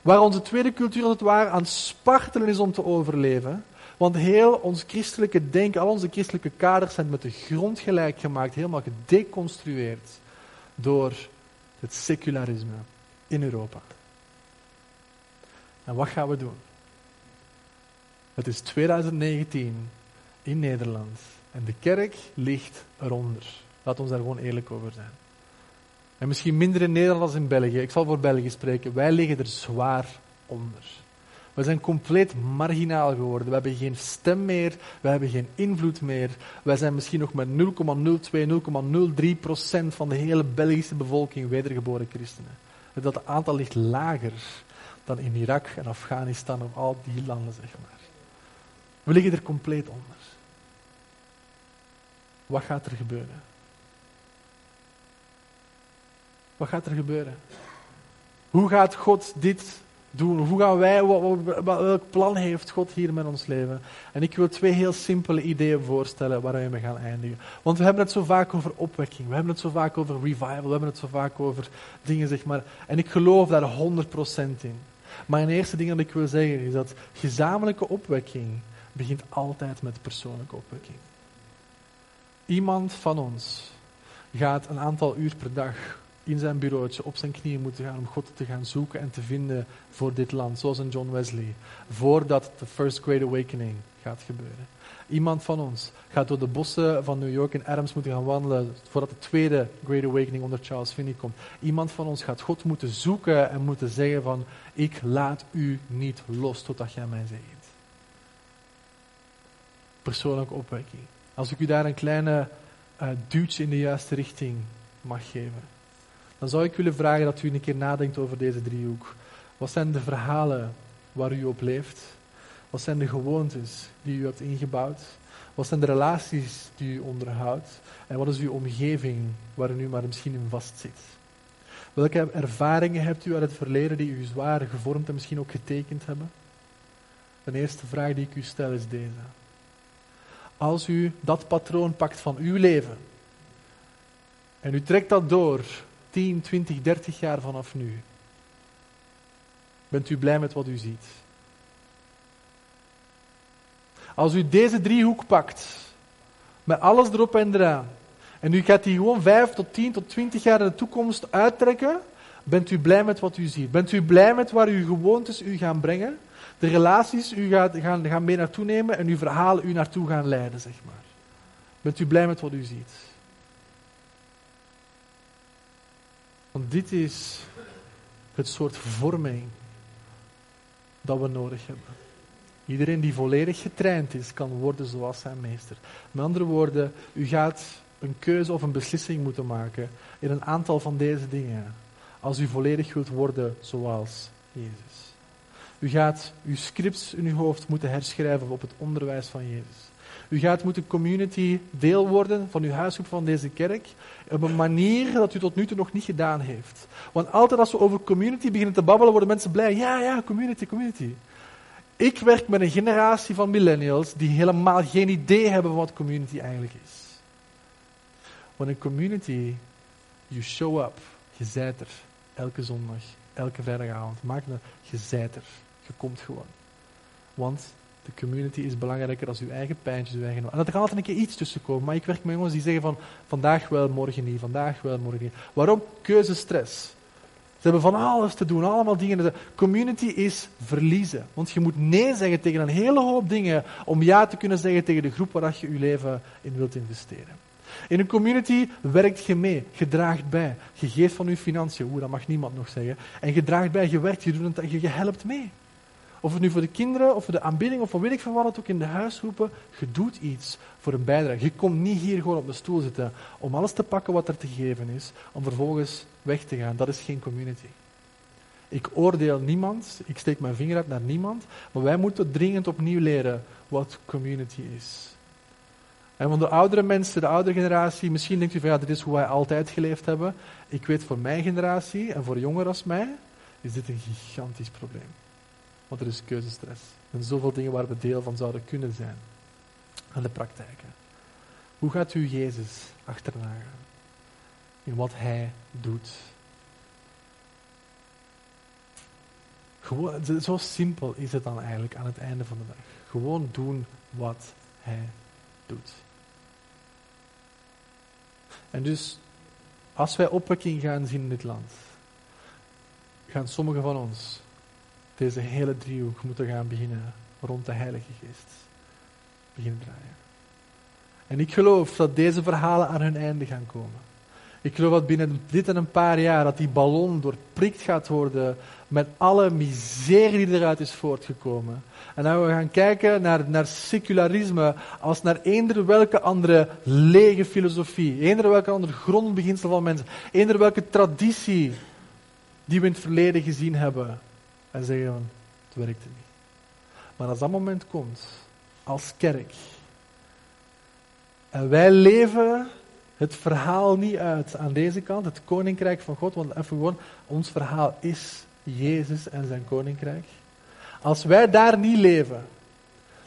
Waar onze tweede cultuur als het ware aan spartelen is om te overleven. Want heel ons christelijke denken, al onze christelijke kaders zijn met de grond gelijk gemaakt, helemaal gedeconstrueerd door het secularisme in Europa. En wat gaan we doen? Het is 2019 in Nederland en de kerk ligt eronder. Laat ons daar gewoon eerlijk over zijn. En misschien minder in Nederland als in België. Ik zal voor België spreken. Wij liggen er zwaar onder. We zijn compleet marginaal geworden. We hebben geen stem meer. We hebben geen invloed meer. Wij zijn misschien nog met 0,02, 0,03 procent van de hele Belgische bevolking wedergeboren christenen. Dat aantal ligt lager dan in Irak en Afghanistan of al die landen, zeg maar. We liggen er compleet onder. Wat gaat er gebeuren? Wat gaat er gebeuren? Hoe gaat God dit doen? Hoe gaan wij, welk plan heeft God hier met ons leven? En ik wil twee heel simpele ideeën voorstellen waar we gaan eindigen. Want we hebben het zo vaak over opwekking, we hebben het zo vaak over revival, we hebben het zo vaak over dingen, zeg maar. En ik geloof daar 100% in. Maar een eerste ding dat ik wil zeggen is dat gezamenlijke opwekking begint altijd met persoonlijke opwekking. Iemand van ons gaat een aantal uur per dag in zijn bureautje op zijn knieën moeten gaan om God te gaan zoeken en te vinden voor dit land, zoals een John Wesley, voordat de First Great Awakening gaat gebeuren. Iemand van ons gaat door de bossen van New York en Adams moeten gaan wandelen voordat de tweede Great Awakening onder Charles Finney komt. Iemand van ons gaat God moeten zoeken en moeten zeggen van ik laat u niet los totdat jij mij zegt. Persoonlijke opwekking. Als ik u daar een kleine uh, duwtje in de juiste richting mag geven dan zou ik willen vragen dat u een keer nadenkt over deze driehoek. Wat zijn de verhalen waar u op leeft? Wat zijn de gewoontes die u hebt ingebouwd? Wat zijn de relaties die u onderhoudt? En wat is uw omgeving waar u maar misschien in vastzit? Welke ervaringen hebt u uit het verleden die u zwaar gevormd en misschien ook getekend hebben? De eerste vraag die ik u stel is deze. Als u dat patroon pakt van uw leven en u trekt dat door 10, 20, 30 jaar vanaf nu. Bent u blij met wat u ziet? Als u deze driehoek pakt, met alles erop en eraan, en u gaat die gewoon 5 tot 10 tot 20 jaar in de toekomst uittrekken, bent u blij met wat u ziet? Bent u blij met waar uw gewoontes u gaan brengen? De relaties u gaat, gaan, gaan mee naartoe nemen en uw verhalen u naartoe gaan leiden, zeg maar. Bent u blij met wat u ziet? Want dit is het soort vorming dat we nodig hebben. Iedereen die volledig getraind is, kan worden zoals zijn meester. Met andere woorden, u gaat een keuze of een beslissing moeten maken in een aantal van deze dingen. Als u volledig wilt worden zoals Jezus. U gaat uw scripts in uw hoofd moeten herschrijven op het onderwijs van Jezus. U gaat moeten community deel worden van uw huisgroep van deze kerk op een manier dat u tot nu toe nog niet gedaan heeft. Want altijd als we over community beginnen te babbelen, worden mensen blij. Ja, ja, community, community. Ik werk met een generatie van millennials die helemaal geen idee hebben wat community eigenlijk is. Want een community, you show up, je zijt er. Elke zondag, elke vrijdagavond. Maak het, je zijt er. Je komt gewoon. Want de community is belangrijker dan uw eigen pijntjes, uw eigen... En dat kan altijd een keer iets tussen komen. Maar ik werk met jongens die zeggen van, vandaag wel, morgen niet, vandaag wel, morgen niet. Waarom? Keuzestress. Ze hebben van alles te doen, allemaal dingen. De community is verliezen. Want je moet nee zeggen tegen een hele hoop dingen om ja te kunnen zeggen tegen de groep waar je je leven in wilt investeren. In een community werkt je mee, je draagt bij, je geeft van je financiën, oeh, dat mag niemand nog zeggen. En je draagt bij, je werkt, je doet het, je helpt mee. Of het nu voor de kinderen, of voor de aanbidding, of voor weet ik van wat ook in de huisgroepen. Je doet iets voor een bijdrage. Je komt niet hier gewoon op de stoel zitten om alles te pakken wat er te geven is, om vervolgens weg te gaan. Dat is geen community. Ik oordeel niemand, ik steek mijn vinger uit naar niemand, maar wij moeten dringend opnieuw leren wat community is. En van de oudere mensen, de oudere generatie, misschien denkt u van ja, dit is hoe wij altijd geleefd hebben. Ik weet voor mijn generatie en voor jongeren als mij, is dit een gigantisch probleem. Want er is keuzestress. En zoveel dingen waar we deel van zouden kunnen zijn. Aan de praktijken. Hoe gaat u Jezus achterna gaan? In wat Hij doet. Zo simpel is het dan eigenlijk aan het einde van de dag. Gewoon doen wat Hij doet. En dus, als wij opwekking gaan zien in dit land, gaan sommigen van ons deze hele driehoek moeten gaan beginnen rond de Heilige Geest. Beginnen draaien. En ik geloof dat deze verhalen aan hun einde gaan komen. Ik geloof dat binnen dit en een paar jaar dat die ballon doorprikt gaat worden met alle miserie die eruit is voortgekomen. En dat we gaan kijken naar, naar secularisme als naar eender welke andere lege filosofie, eender welke andere grondbeginsel van mensen, eender welke traditie die we in het verleden gezien hebben, en zeggen van, het werkte niet. Maar als dat moment komt, als kerk, en wij leven het verhaal niet uit aan deze kant, het koninkrijk van God, want even gewoon, ons verhaal is Jezus en zijn koninkrijk. Als wij daar niet leven,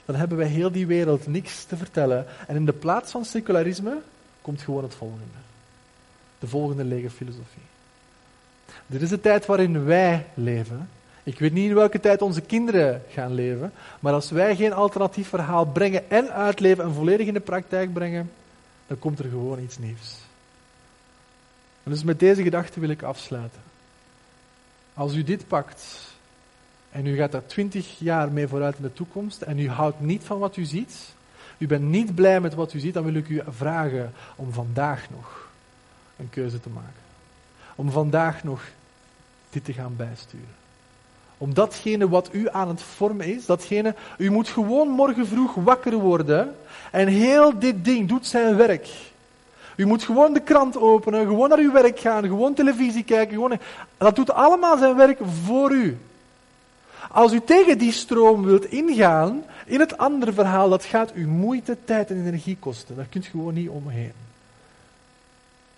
dan hebben wij heel die wereld niks te vertellen. En in de plaats van secularisme komt gewoon het volgende. De volgende lege filosofie. Dit is de tijd waarin wij leven. Ik weet niet in welke tijd onze kinderen gaan leven, maar als wij geen alternatief verhaal brengen en uitleven en volledig in de praktijk brengen, dan komt er gewoon iets nieuws. En dus met deze gedachte wil ik afsluiten. Als u dit pakt en u gaat daar twintig jaar mee vooruit in de toekomst en u houdt niet van wat u ziet, u bent niet blij met wat u ziet, dan wil ik u vragen om vandaag nog een keuze te maken. Om vandaag nog dit te gaan bijsturen. Om datgene wat u aan het vormen is, datgene, u moet gewoon morgen vroeg wakker worden en heel dit ding doet zijn werk. U moet gewoon de krant openen, gewoon naar uw werk gaan, gewoon televisie kijken. Gewoon, dat doet allemaal zijn werk voor u. Als u tegen die stroom wilt ingaan, in het andere verhaal, dat gaat u moeite, tijd en energie kosten. Daar kunt u gewoon niet omheen.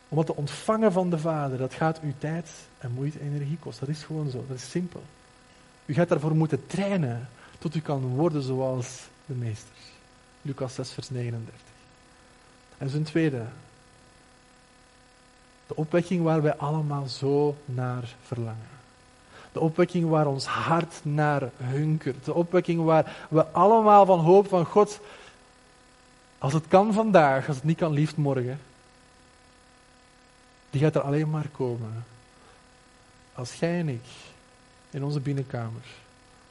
Om wat te ontvangen van de Vader, dat gaat u tijd en moeite en energie kosten. Dat is gewoon zo, dat is simpel. U gaat daarvoor moeten trainen tot u kan worden zoals de meesters. Lucas 6, vers 39. En zijn tweede, de opwekking waar wij allemaal zo naar verlangen. De opwekking waar ons hart naar hunkert. De opwekking waar we allemaal van hoop van God, als het kan vandaag, als het niet kan liefst morgen, die gaat er alleen maar komen. Als jij en ik in onze binnenkamer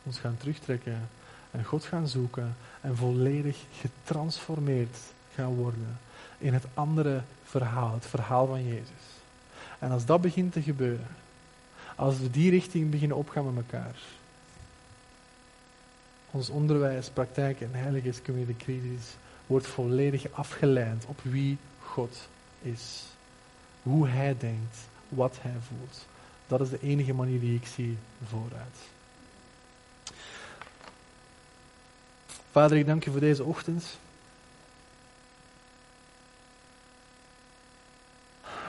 ons gaan terugtrekken en God gaan zoeken en volledig getransformeerd gaan worden in het andere verhaal, het verhaal van Jezus. En als dat begint te gebeuren, als we die richting beginnen opgaan met elkaar, ons onderwijs, praktijk en heiligheidscommunity crisis wordt volledig afgeleid op wie God is. Hoe hij denkt, wat hij voelt. Dat is de enige manier die ik zie vooruit. Vader, ik dank je voor deze ochtend.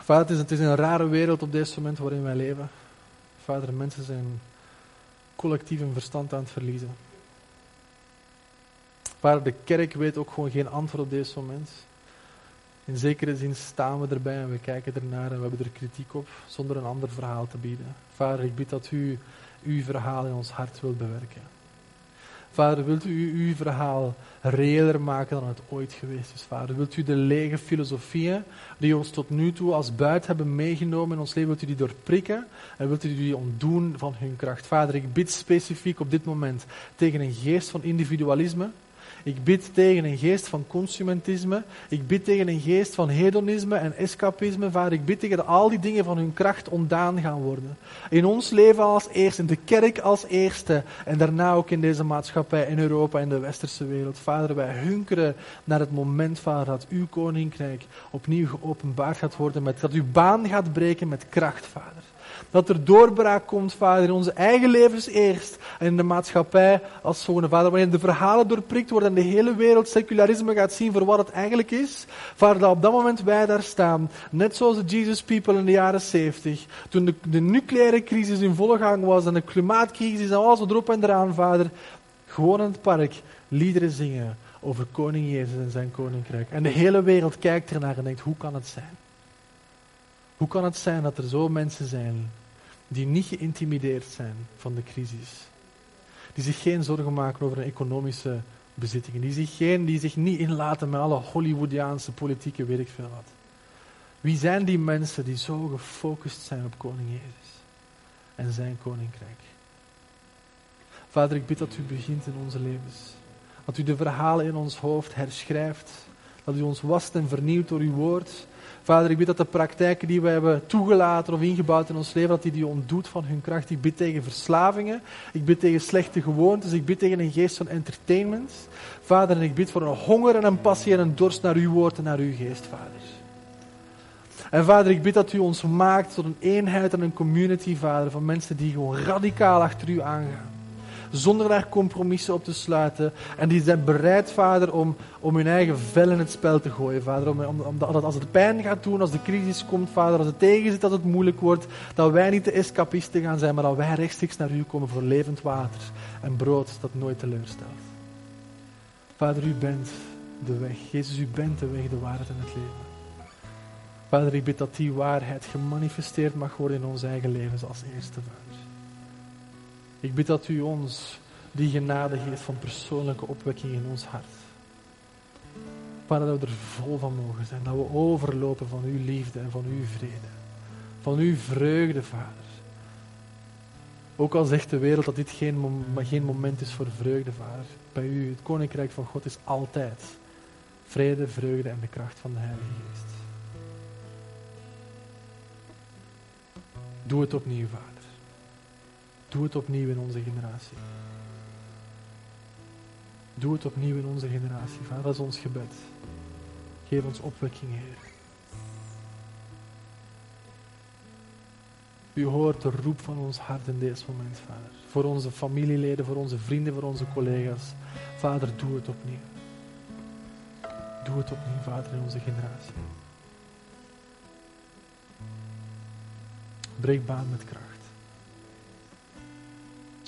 Vader, het is, het is een rare wereld op dit moment waarin wij leven. Vader, mensen zijn collectief hun verstand aan het verliezen. Vader, de kerk weet ook gewoon geen antwoord op dit moment. In zekere zin staan we erbij en we kijken ernaar en we hebben er kritiek op, zonder een ander verhaal te bieden. Vader, ik bid dat u uw verhaal in ons hart wilt bewerken. Vader, wilt u uw verhaal reëler maken dan het ooit geweest is, Vader? Wilt u de lege filosofieën die ons tot nu toe als buit hebben meegenomen in ons leven, wilt u die doorprikken en wilt u die ontdoen van hun kracht? Vader, ik bid specifiek op dit moment tegen een geest van individualisme, ik bid tegen een geest van consumentisme. Ik bid tegen een geest van hedonisme en escapisme. Vader, ik bid tegen dat al die dingen van hun kracht ontdaan gaan worden. In ons leven als eerste, in de kerk als eerste. En daarna ook in deze maatschappij, in Europa en de westerse wereld. Vader, wij hunkeren naar het moment, Vader, dat uw koninkrijk opnieuw geopenbaard gaat worden. Met, dat uw baan gaat breken met kracht, Vader. Dat er doorbraak komt, Vader, in onze eigen levens eerst. En in de maatschappij als volgende, Vader. Wanneer de verhalen doorprikt worden en de hele wereld secularisme gaat zien voor wat het eigenlijk is. Vader, dat op dat moment wij daar staan. Net zoals de Jesus People in de jaren 70. Toen de, de nucleaire crisis in volle gang was en de klimaatcrisis en alles erop en eraan, Vader. Gewoon in het park liederen zingen over koning Jezus en zijn koninkrijk. En de hele wereld kijkt ernaar en denkt, hoe kan het zijn? Hoe kan het zijn dat er zo mensen zijn die niet geïntimideerd zijn van de crisis? Die zich geen zorgen maken over een economische bezittingen. Die zich, geen, die zich niet inlaten met alle Hollywoodiaanse politieke weet. Wie zijn die mensen die zo gefocust zijn op koning Jezus en zijn koninkrijk? Vader, ik bid dat u begint in onze levens. Dat u de verhalen in ons hoofd herschrijft. Dat u ons wast en vernieuwt door uw woord. Vader, ik bid dat de praktijken die we hebben toegelaten of ingebouwd in ons leven, dat die die ontdoet van hun kracht. Ik bid tegen verslavingen. Ik bid tegen slechte gewoontes. Ik bid tegen een geest van entertainment. Vader, en ik bid voor een honger en een passie en een dorst naar uw woord en naar uw geest, Vader. En Vader, ik bid dat u ons maakt tot een eenheid en een community, Vader, van mensen die gewoon radicaal achter u aangaan. Zonder daar compromissen op te sluiten. En die zijn bereid, Vader, om, om hun eigen vel in het spel te gooien, Vader. Om, om, om, dat als het pijn gaat doen, als de crisis komt, Vader, als het tegenzit, als het moeilijk wordt, dat wij niet de escapisten gaan zijn, maar dat wij rechtstreeks naar U komen voor levend water en brood dat nooit teleurstelt. Vader, U bent de weg. Jezus, U bent de weg, de waarheid en het leven. Vader, ik bid dat die waarheid gemanifesteerd mag worden in ons eigen leven als eerste. Ik bid dat u ons die genade geeft van persoonlijke opwekking in ons hart. Vader, dat we er vol van mogen zijn. Dat we overlopen van uw liefde en van uw vrede. Van uw vreugde, Vader. Ook al zegt de wereld dat dit geen, geen moment is voor vreugde, Vader. Bij u, het Koninkrijk van God, is altijd vrede, vreugde en de kracht van de Heilige Geest. Doe het opnieuw, Vader. Doe het opnieuw in onze generatie. Doe het opnieuw in onze generatie, Vader. Dat is ons gebed. Geef ons opwekking, Heer. U hoort de roep van ons hart in deze moment, Vader. Voor onze familieleden, voor onze vrienden, voor onze collega's. Vader, doe het opnieuw. Doe het opnieuw, Vader, in onze generatie. Breek baan met kracht.